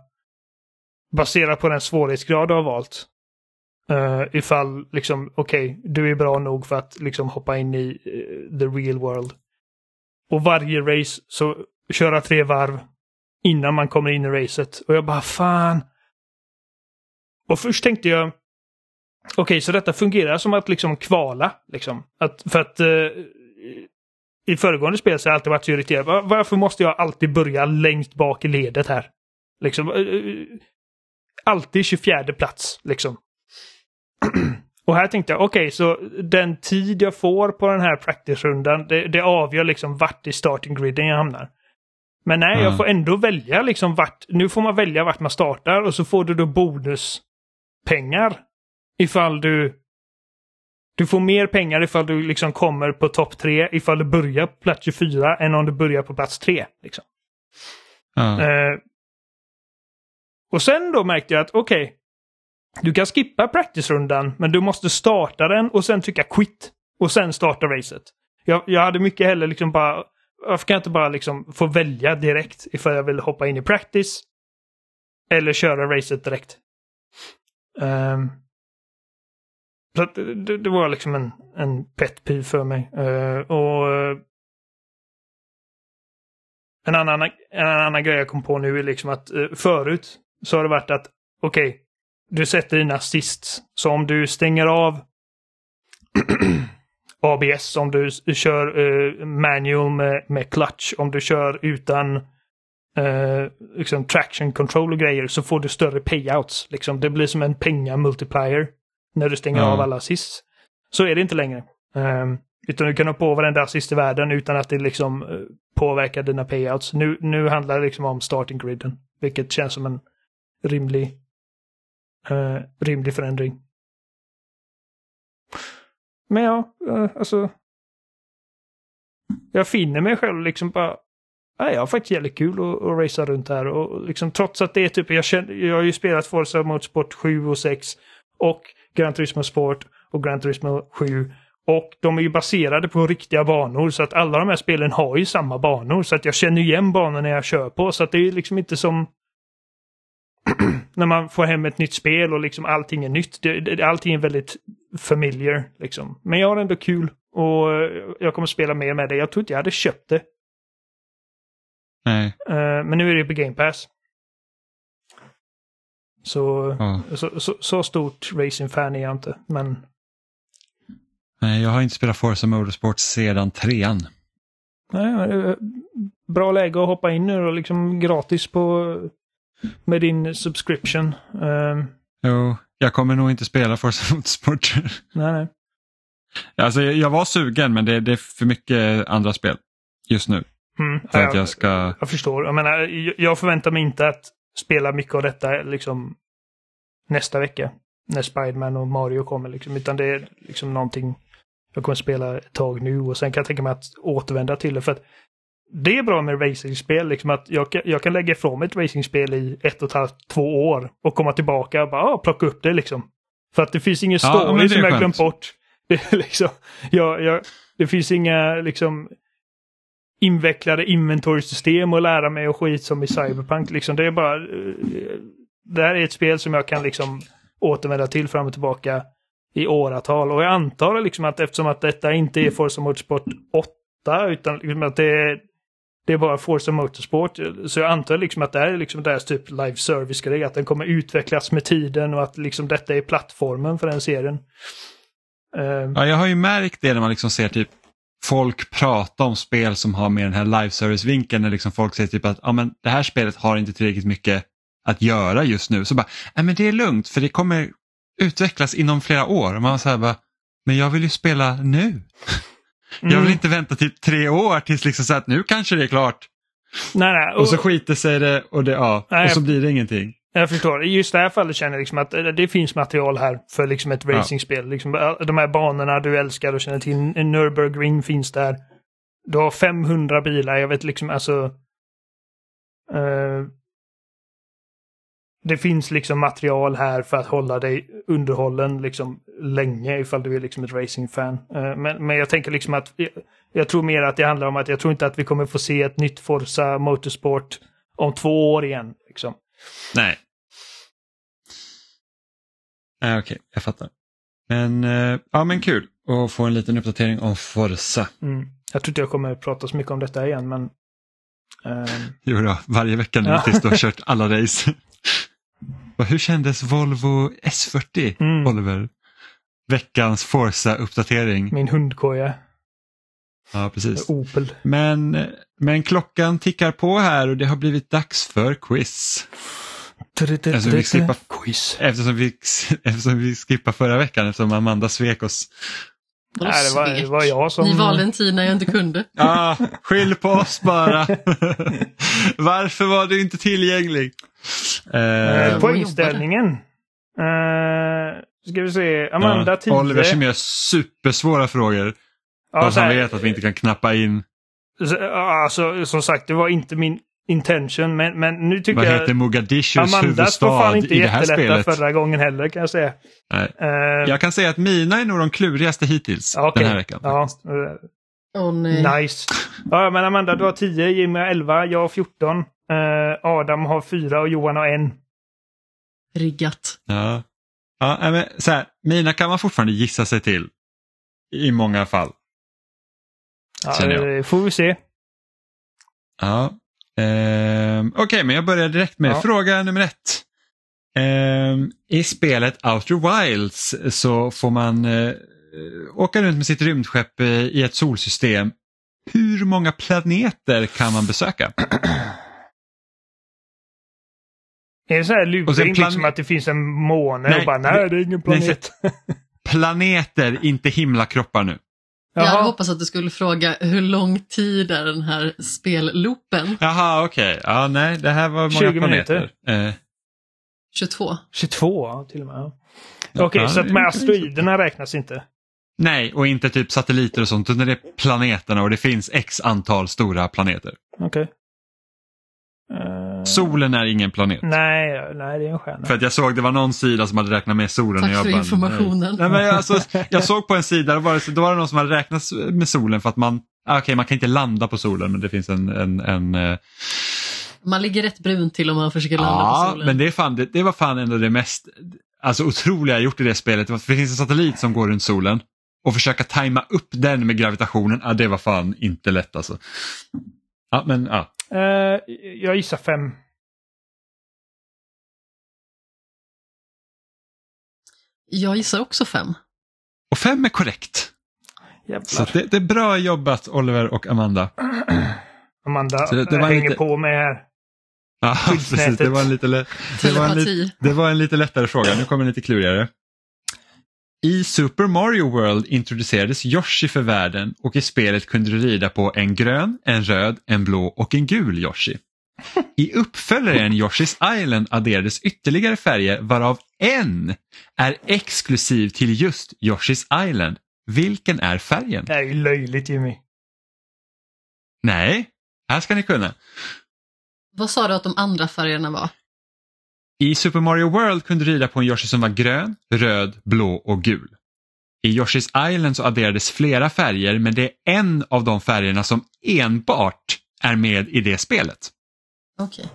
baserat på den svårighetsgrad du har valt. Uh, ifall liksom, okej, du är bra nog för att liksom hoppa in i uh, the real world. Och varje race så köra tre varv innan man kommer in i racet. Och jag bara fan. Och först tänkte jag, okej, så detta fungerar som att liksom kvala. Liksom. Att, för att uh, i föregående spel så har jag alltid varit så irriterad. Var- Varför måste jag alltid börja längst bak i ledet här? Liksom, alltid 24 plats, liksom. Och här tänkte jag, okej, så den tid jag får på den här practice-rundan, det, det avgör liksom vart i starting griden jag hamnar. Men nej, Ja. jag får ändå välja liksom vart, nu får man välja vart man startar och så får du då bonuspengar ifall du du får mer pengar ifall du liksom kommer på topp tre ifall du börjar på plats 24 än om du börjar på plats 3. Liksom. Ja. Eh, och sen då märkte jag att okej, du kan skippa practice-rundan men du måste starta den och sen trycka quit. Och sen starta racet. Jag, jag hade mycket hellre liksom bara, varför kan jag inte bara liksom få välja direkt ifall jag vill hoppa in i practice eller köra racet direkt. Um, så att det, det- var liksom en, en pet peeve för mig. Uh, och eh, en annan, en annan grej jag kom på nu är liksom att uh, förut så har det varit att okej, du sätter dina assists. Så om du stänger av ABS, om du kör eh, manual med, med clutch, om du kör utan eh, liksom traction control och grejer så får du större payouts. Liksom. Det blir som en penga multiplier när du stänger Ja. av alla assists. Så är det inte längre. Ehm, utan du kan ha på varenda assist i världen utan att det liksom eh, påverkar dina payouts. Nu, nu handlar det liksom om starting griden. Vilket känns som en rimlig, eh, rimlig förändring. Men ja, eh, alltså. Jag finner mig själv liksom bara. Ja, jag har faktiskt jävligt kul att, att racea runt här och liksom trots att det är typ, jag, känner, jag har ju spelat Forza Motorsport 7 och 6 och Gran Turismo Sport och Gran Turismo 7 och de är ju baserade på riktiga banor så att alla de här spelen har ju samma banor så att jag känner igen banorna jag kör på så att det är liksom inte som när man får hem ett nytt spel och liksom allting är nytt. Det, det, allting är väldigt familiar liksom. Men jag har ändå kul och eh, jag kommer spela mer med det. Jag tror inte jag hade köpt det. Nej. Eh, men nu är det på Game Pass. Så, Ja. så, så, så stort racing-fan är jag inte. Men Nej, jag har inte spelat Forza Motorsport sedan trean. nej, är bra läge att hoppa in nu och liksom gratis på med din subscription. Eh, Jo, jag kommer nog inte spela Forza Motorsport. nej, nej. alltså, jag var sugen men det, det är för mycket andra spel just nu. Mm, För ja, att jag ska... Jag förstår. Jag menar, jag förväntar mig inte att spela mycket av detta liksom nästa vecka. När Spiderman och Mario kommer liksom. Utan det är liksom någonting jag kommer spela ett tag nu och sen kan jag tänka mig att återvända till det. För att det är bra med racingspel, liksom att jag kan, jag kan lägga ifrån mig ett racingspel i ett och ett halvt, två år och komma tillbaka och bara ah, plocka upp det liksom. För att det finns ingen Ja, story är som jag glömt bort. Det, liksom, jag, jag, det finns inga liksom invecklade inventory-system och lära mig och skit som i Cyberpunk. Liksom. Det är bara... eh, Det här är ett spel som jag kan liksom återvända till fram och tillbaka i åratal. Och jag antar liksom att eftersom att detta inte är Forza Motorsport 8 utan liksom att det är, det är bara Forza Motorsport. Så jag antar liksom att det här är liksom deras typ live service-grej. Att den kommer utvecklas med tiden och att liksom detta är plattformen för den serien. Eh, ja, jag har ju märkt det när man liksom ser typ folk prata om spel som har med den här live service-vinkeln. När liksom folk säger typ att ah, men det här spelet har inte tillräckligt mycket att göra just nu. Så bara, nej men det är lugnt för det kommer utvecklas inom flera år. Och man säger bara, men jag vill ju spela nu. Jag vill Mm. inte vänta typ tre år tills liksom så att nu kanske det är klart. Nej, nej. Och så skiter sig det och, det, ja, Nej, och så blir det ingenting. Jag förstår. I just det här fallet känner jag liksom att det finns material här för liksom ett Ja. racingspel. Liksom, eh, de här banorna du älskar och känner till. Nürburgring finns där. Du har 500 bilar. Jag vet liksom alltså... eh, det finns liksom material här för att hålla dig underhållen liksom länge ifall du är liksom ett racingfan. Eh, men, men jag tänker liksom att jag, tror mer att det handlar om att jag tror inte att vi kommer få se ett nytt Forza Motorsport om två år igen. Liksom. Nej. Nej, Okej, jag fattar. Men, eh, ja, men kul att få en liten uppdatering om Forza. Mm. Jag tror inte jag kommer prata så mycket om detta igen, men... ehm, Jo då, varje vecka nu tills du har kört alla race. Hur kändes Volvo S40, Mm. Oliver? Veckans Forza-uppdatering. min hundkoja, Ja, precis. Opel. Men, men klockan tickar på här och det har blivit dags för quiz. Alltså, vi slipper- Quiz. Eftersom vi, eftersom vi skippade förra veckan eftersom Amanda svek oss. Vadå Nej, det var, det var jag som... Ni valde en tid när jag inte kunde. Ah, skyll på oss bara. Varför var du inte tillgänglig? Eh, Eh, inställningen. Uh, ska vi se. Amanda ja, 10. Oliver som gör supersvåra frågor. Ja, fast han vet att vi inte kan knappa in. så- ja, Alltså, som sagt, det var inte min intention, men, men nu tycker Vad jag... heter Mogadishus Amandas var fan huvudstad inte i det här spelet? förra gången heller, kan jag säga. Nej. Eh, Jag kan säga att mina är nog de klurigaste hittills okej. den här veckan. Ja, nej. Nice. Ja, men Amanda, du har 10, Jimmy har 11, jag har 14. Eh, Adam har 4 och Johan har 1. Riggat. Ja. Ja, men, så här, mina kan man fortfarande gissa sig till. I många fall. Ja, får vi se. Ja. Ehm, Okej, men jag börjar direkt med Ja. fråga nummer ett. Ehm, I spelet Outer Wilds så får man eh, åka runt med sitt rymdskepp eh, i ett solsystem. Hur många planeter kan man besöka? Är det så här luring plan- liksom att det finns en måne Nej, och bara nej, det är ingen nej, planet. Planeter, inte himlakroppar nu. Jag hade Jaha. hoppats att du skulle fråga hur lång tid är den här spelloopen? Jaha, okej. Ja, nej, det här var många 20 planeter. Eh, 22. 22 ja, till och med. Okej, ja, så att med asteroiderna räknas inte. nej, och inte typ satelliter och sånt, utan det är planeterna och det finns x antal stora planeter. Okej. Eh, Solen är ingen planet. Nej, nej, det är en stjärna. För att jag såg det var någon sida som hade räknat med solen. Tack och jag för bara, informationen. Nej, men jag, alltså, jag såg på en sida, var det, då var det någon som hade räknat med solen för att man, ah, okej man kan inte landa på solen men det finns en, en, en eh, Man ligger rätt brun till om man försöker landa på ja, solen. men det, är fan, det, det var fan ändå det mest alltså, otroliga jag gjort i det spelet. Det finns en satellit som går runt solen och försöka tajma upp den med gravitationen, ah, det var fan inte lätt alltså. Ja, men ja. Eh, jag gissar fem. Jag gissar också fem. Och fem är korrekt. Jävlar. Så det, det är bra jobbat Oliver och Amanda. Amanda Så det- det var hänger lite- på mig här. Ja, precis. Det var en lite, det var en det var en lite lättare fråga. Nu kommer en lite klurigare. I Super Mario World introducerades Yoshi för världen och i spelet kunde du rida på en grön, en röd, en blå och en gul Yoshi. I uppföljaren Yoshi's Island adderades ytterligare färger varav en är exklusiv till just Yoshi's Island. Vilken är färgen? Det är ju löjligt Jimmy. Nej, här ska ni kunna. Vad sa du att de andra färgerna var? I Super Mario World kunde du rida på en Yoshi som var grön, röd, blå och gul. I Yoshi's Island så adderades flera färger men det är en av de färgerna som enbart är med i det spelet. Okej.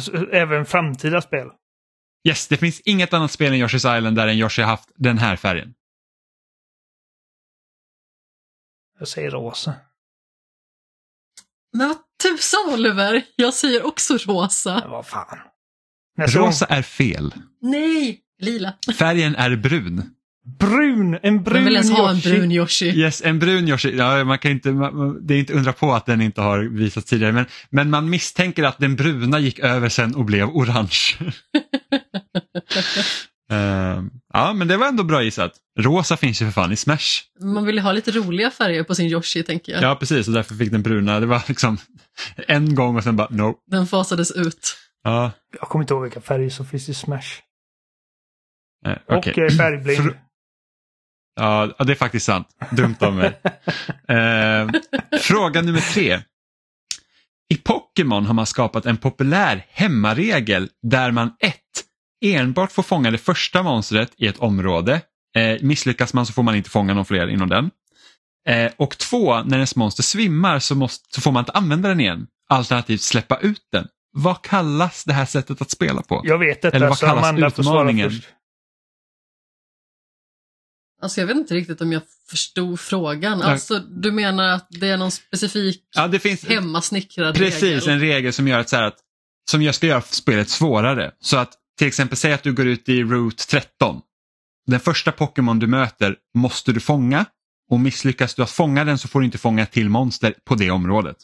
Så- Även framtida spel? Yes, det finns inget annat spel än Yoshi's Island där en Yoshi har haft den här färgen. Jag säger rosa. Men vad tusan Oliver, jag säger också rosa. Men vad fan. Nästa gång- Rosa är fel. Nej, lila. Färgen är brun. Brun! En brun vill ens ha en Yoshi. brun Yoshi. Yes, en brun Yoshi. Ja, man kan inte, man- det är inte undra på att den inte har visats tidigare men, men man misstänker att den bruna gick över sen och blev orange. Ehm, Ja, men det var ändå bra gissat. Rosa finns ju för fan i Smash. Man vill ju ha lite roliga färger på sin Yoshi tänker jag. Ja, precis. Och därför fick den bruna. Det var liksom en gång och sen bara no. Den fasades ut. Ja, Jag kommer inte ihåg vilka färger som finns i Smash. eh, Och okej. eh, färgblind. Fr- Ja, ja, det är faktiskt sant. Dumt av mig. Eh, fråga nummer tre. I Pokémon har man skapat en populär hemmaregel där man ett, enbart får fånga det första monstret i ett område. Eh, misslyckas man så får man inte fånga någon fler inom den. Eh, och två, när ens monster svimmar så, måste, så får man inte använda den igen. Alternativt släppa ut den. Vad kallas det här sättet att spela på? Jag vet detta, Eller vad kallas Amanda utmaningen? Alltså jag vet inte riktigt om jag förstod frågan. Alltså du menar att det är någon specifik Ja, det finns, hemmasnickrad Precis, regel? en regel som gör att, så här att som jag ska göra spelet svårare. Så att till exempel säg att du går ut i Route 13. Den första Pokémon du möter måste du fånga och misslyckas du att fånga den så får du inte fånga ett till monster på det området.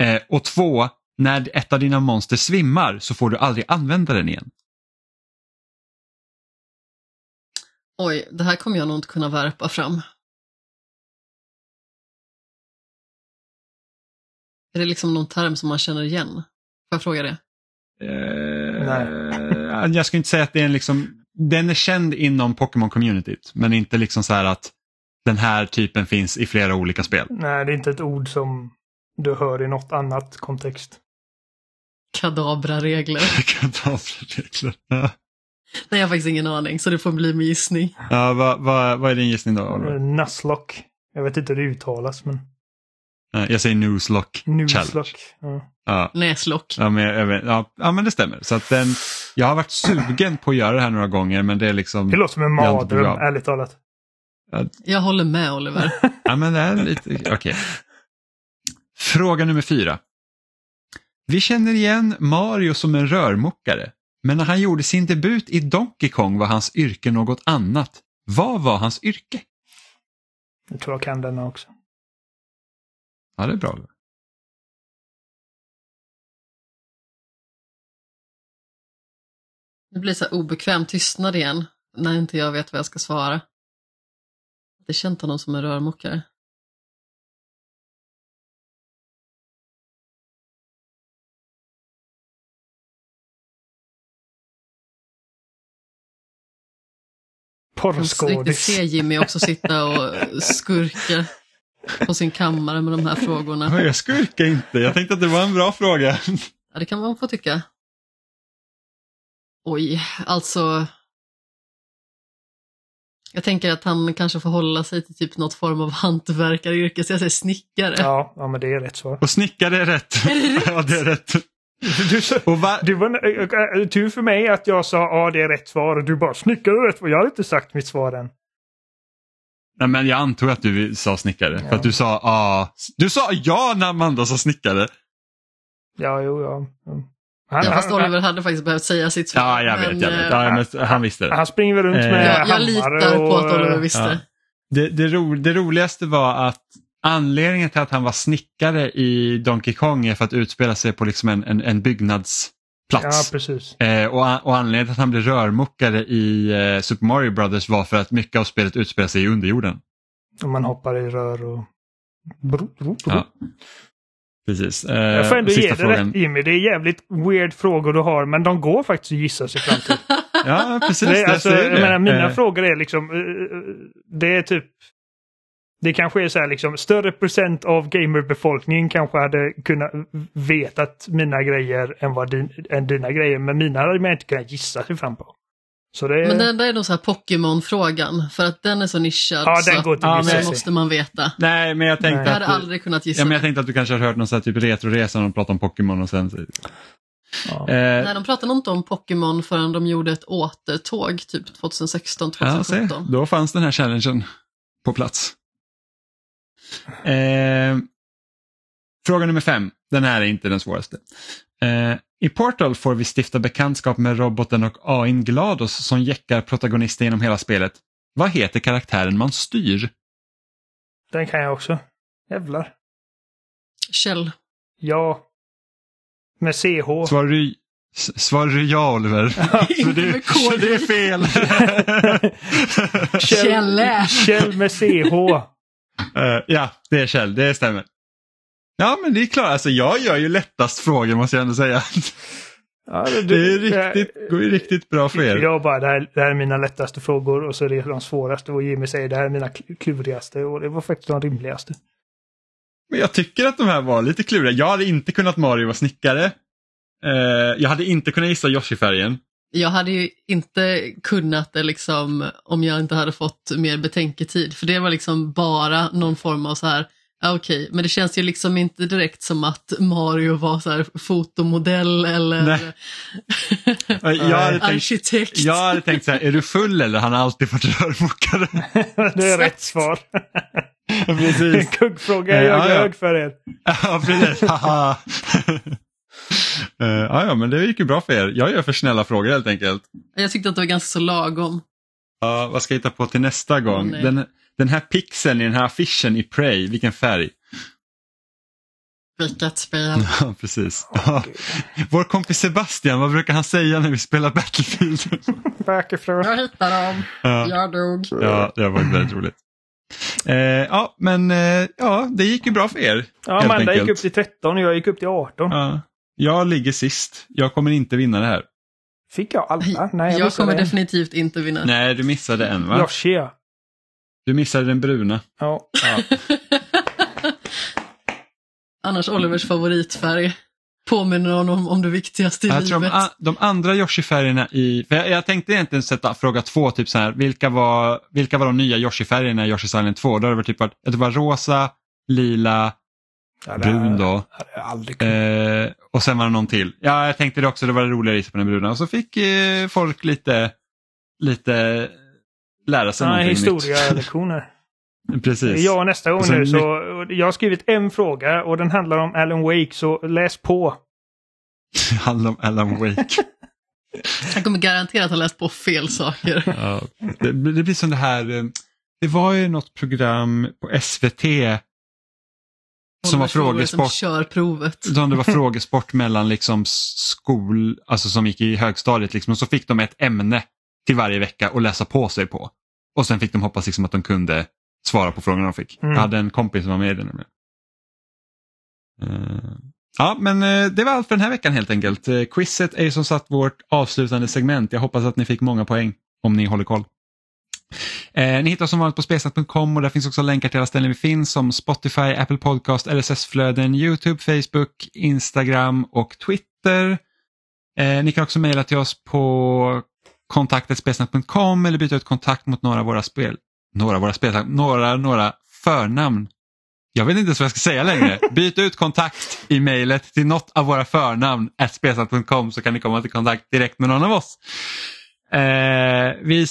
Eh, och två, när ett av dina monster svimmar så får du aldrig använda den igen. Oj, det här kommer jag nog inte kunna värpa fram. Är det liksom någon term som man känner igen? Får jag fråga det? Eh, jag skulle inte säga att det är en liksom, den är känd inom Pokémon-communityt men inte liksom så här att den här typen finns i flera olika spel. Nej, det är inte ett ord som du hör i något annat kontext. Kadabra-regler. Kadaverregler. Ja, Nej, jag har faktiskt ingen aning, så det får bli min gissning. ja vad, vad, vad är din gissning då? Eh, Nuzlocke. Jag vet inte hur det uttalas, men Jag säger Newslock Challenge. Nuzlocke. Ja. Ja, Näslock. ja, men, jag ja, ja, men det stämmer. Så att den, jag har varit sugen på att göra det här några gånger men det är liksom... Det låter som en Jag mardröm, ärligt talat. Jag håller med Oliver. Ja, men det är lite, okej. Fråga nummer fyra. Vi känner igen Mario som en rörmokare, men när han gjorde sin debut i Donkey Kong var hans yrke något annat. Vad var hans yrke? Jag tror jag kan denna också. Ja, det är bra. Det blir så obekväm tystnad igen när inte jag vet vad jag ska svara. Det kände honom som en rörmokare. Porrskådis. Riktigt se Jimmy också sitta och skurka på sin kammare med de här frågorna. Nej, Jag skurkar inte. Jag tänkte att det var en bra fråga. Ja, det kan man få tycka. Oj, alltså. Jag tänker att han kanske får hålla sig till typ något form av hantverkaryrke, så jag säger snickare. Ja, ja, men det är rätt svar. Och snickare är rätt. Är det rätt? ja, det är rätt. Du, sa- Och va- du var äh, äh, tur för mig att jag sa ja, det är rätt svar och du bara snickare är rätt svar. Jag har inte sagt mitt svar än. Nej, men jag antog att du sa snickare. För att du sa ja. Du sa ja när Amanda sa snickare. Ja, jo, ja. Mm. Han, Ja, fast Oliver hade faktiskt behövt säga sitt svar. Ja, jag vet. men, Jag vet. eh, Ja, men han visste det. han springer väl runt Eh, med jag, jag hammare litar på och, att Oliver eh, visste. Ja. Det, det, ro, det roligaste var att anledningen till att han var snickare i Donkey Kong är för att utspela sig på liksom en, en, en byggnadsplats. Ja, precis. eh, och, och anledningen till att han blev rörmokare i eh, Super Mario Brothers var för att mycket av spelet utspelar sig i underjorden. Och man hoppar i rör och... Bro, bro, bro. Ja. Precis. Eh, Jag får ändå ge frågan. rätt Jimmy. Det är jävligt weird frågor du har, men de går faktiskt att gissa sig fram till. Ja, precis. det alltså, det. menar, mina Eh, frågor är liksom... eh, Det är typ... Det kanske är så här liksom, större procent av gamerbefolkningen kanske hade kunnat vetat mina grejer än, vad din, än dina grejer, men mina hade man inte kunnat gissa sig fram på. Så det är... Men den där är nog så här Pokémon-frågan, för att den är så nischad ja, så den går till Ja, att det sig. måste man veta. Nej, men jag tänkte Nej. Jag att... hade aldrig kunnat gissa Ja, men det. jag tänkte att du kanske har hört någon sån här typ retroresa när de pratar om Pokémon och sen... Ja. Eh, Nej, de pratade inte om Pokémon förrän de gjorde ett återtåg typ 2016, Ja, se, 2017. då fanns den här challengen på plats. Eh, fråga nummer fem. Den här är inte den svåraste. Eh, I Portal får vi stifta bekantskap med roboten och AIn GLaDOS som jäckar protagonisten genom hela spelet. Vad heter karaktären man styr? Den kan jag också. Jävlar. Kjell. Ja. Med CH. Svarar du, Svarar du ja Oliver? Så det, så det är fel. Kjelle. Kjell med CH. Eh, ja, det är Kjell, det stämmer. Ja men det är klart, alltså jag gör ju lättast frågor måste jag ändå säga. Ja, Det är riktigt, går ju riktigt bra för er. Jag bara, det här, det här är mina lättaste frågor och så är det de svåraste och Jimmy säger det här är mina kl- klurigaste och det var faktiskt de rimligaste. Men jag tycker att de här var lite kluriga. Jag hade inte kunnat Mario vara snickare. Eh, jag hade inte kunnat gissa Yoshi-färgen. Jag hade ju inte kunnat det liksom om jag inte hade fått mer betänketid. För det var liksom bara någon form av så här, ja, okej, men det känns ju liksom inte direkt som att Mario var så här fotomodell eller Nej. Jag hade, tänkt, arkitekt. jag hade tänkt så här, är du full eller? Han har alltid varit rörmokare. det är rätt svar. Precis. Kuggfråga är jag ja, ja. hög för er. Ja, precis. Eh, ja, men det gick ju bra för er. Jag gör för snälla frågor helt enkelt. Jag tyckte att det var ganska så lagom. Ja, vad ska jag hitta på till nästa gång? nej. Den, den här pixeln i den här affischen i Prey, vilken färg? Vilket spel. Ja, precis. Ja. Vår kompis Sebastian, vad brukar han säga när vi spelar Battlefield? Bakifrån. Jag hittade dem. ja, Jag dog. ja, det var väldigt roligt. Eh, ja, men eh, ja, det gick ju bra för er. Ja, Amanda gick upp till 13 och jag gick upp till 18. Ja. Jag ligger sist. Jag kommer inte vinna det här. Fick jag alla? Nej, jag, Jag kommer en. definitivt inte vinna. Nej, du missade en va? Yoshi, ja. Du missade den bruna. ja. Ja. Annars Olivers favoritfärg. Påminner honom om det viktigaste i Jag tror de, livet. de andra Yoshi-färgerna i... För jag, jag tänkte egentligen sätta fråga två, typ så här, vilka var, vilka var de nya Yoshi-färgerna i Yoshi Island 2? Då hade det typ varit, det var rosa, lila, Ja, det brun då. Eh, och sen var det någon till. Ja, jag tänkte det också, det var roligare att gissa på den bruna. Och så fick eh, folk lite, lite lära sig Ja, någonting historielektioner. nytt. Precis. Jag nästa gång sen nu så, jag har skrivit en fråga och den handlar om Alan Wake så läs på. Det handlar om Alan Wake. Han kommer garanterat ha läst på fel saker. Ja, det, det blir som det här, eh, det var ju något program på SVT som var frågesport. Som kör provet. Som det var frågesport mellan liksom skol, alltså som gick i högstadiet liksom, och så fick de ett ämne till varje vecka att läsa på sig på. Och sen fick de hoppas liksom att de kunde svara på frågorna de fick. Mm. Jag hade en kompis som var med i den. nämligen. Eh, Ja, men eh, det var allt för den här veckan helt enkelt. Eh, Quizet är som sagt vårt avslutande segment. Jag hoppas att ni fick många poäng om ni håller koll. Eh, ni hittar oss som vanligt på spesnat.com och där finns också länkar till alla ställen vi finns som Spotify, Apple Podcast, RSS-flöden, YouTube, Facebook, Instagram och Twitter. Eh, ni kan också mejla till oss på kontaktetspesnat.com eller byta ut kontakt mot några av våra spel. Några av våra spel, några, några förnamn. Jag vet inte ens vad jag ska säga längre. Byt ut kontakt i mejlet till något av våra förnamn spesnat.com så kan ni komma till kontakt direkt med någon av oss. Eh, vi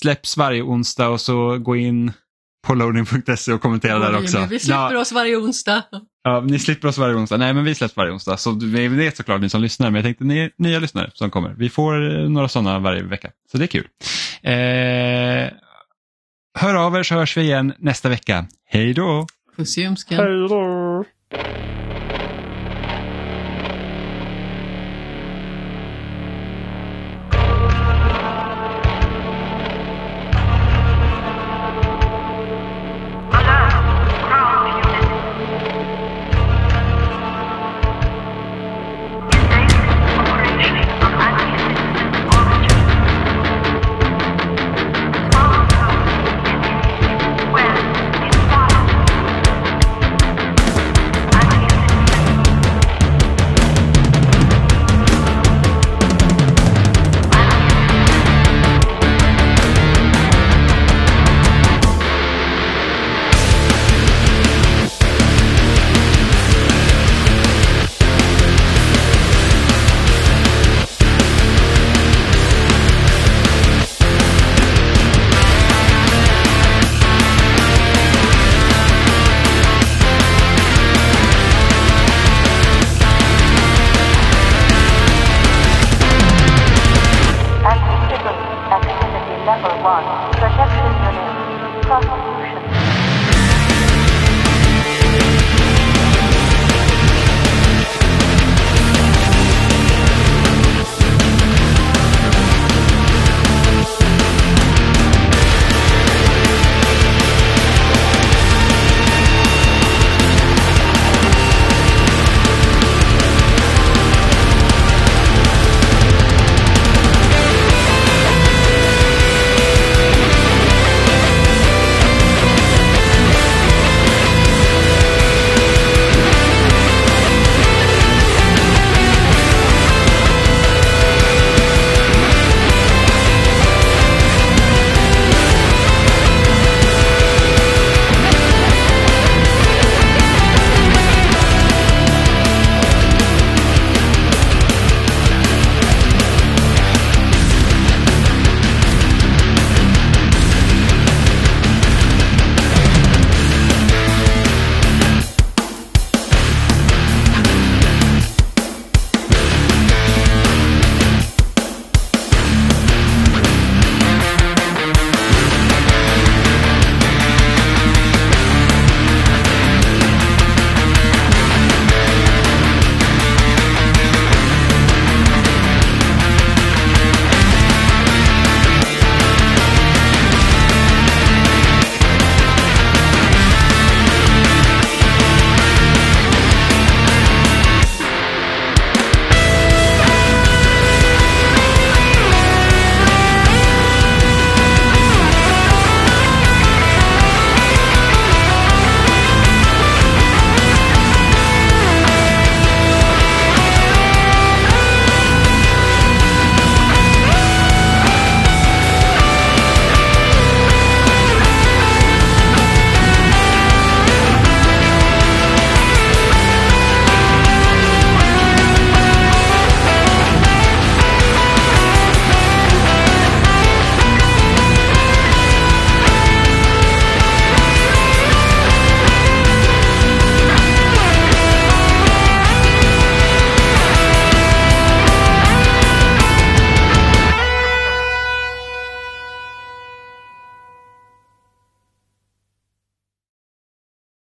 släpps varje onsdag och så gå in på loading.se och kommentera där också. Vi släpper Ja, oss varje onsdag. ja, ni slipper oss varje onsdag. Nej, men vi släpps varje onsdag. Så vi vet såklart ni som lyssnar, men jag tänkte ni nya lyssnare som kommer. Vi får eh, några sådana varje vecka, så det är kul. Eh, hör av er så hörs vi igen nästa vecka. Hej då! Puss i. Hej då!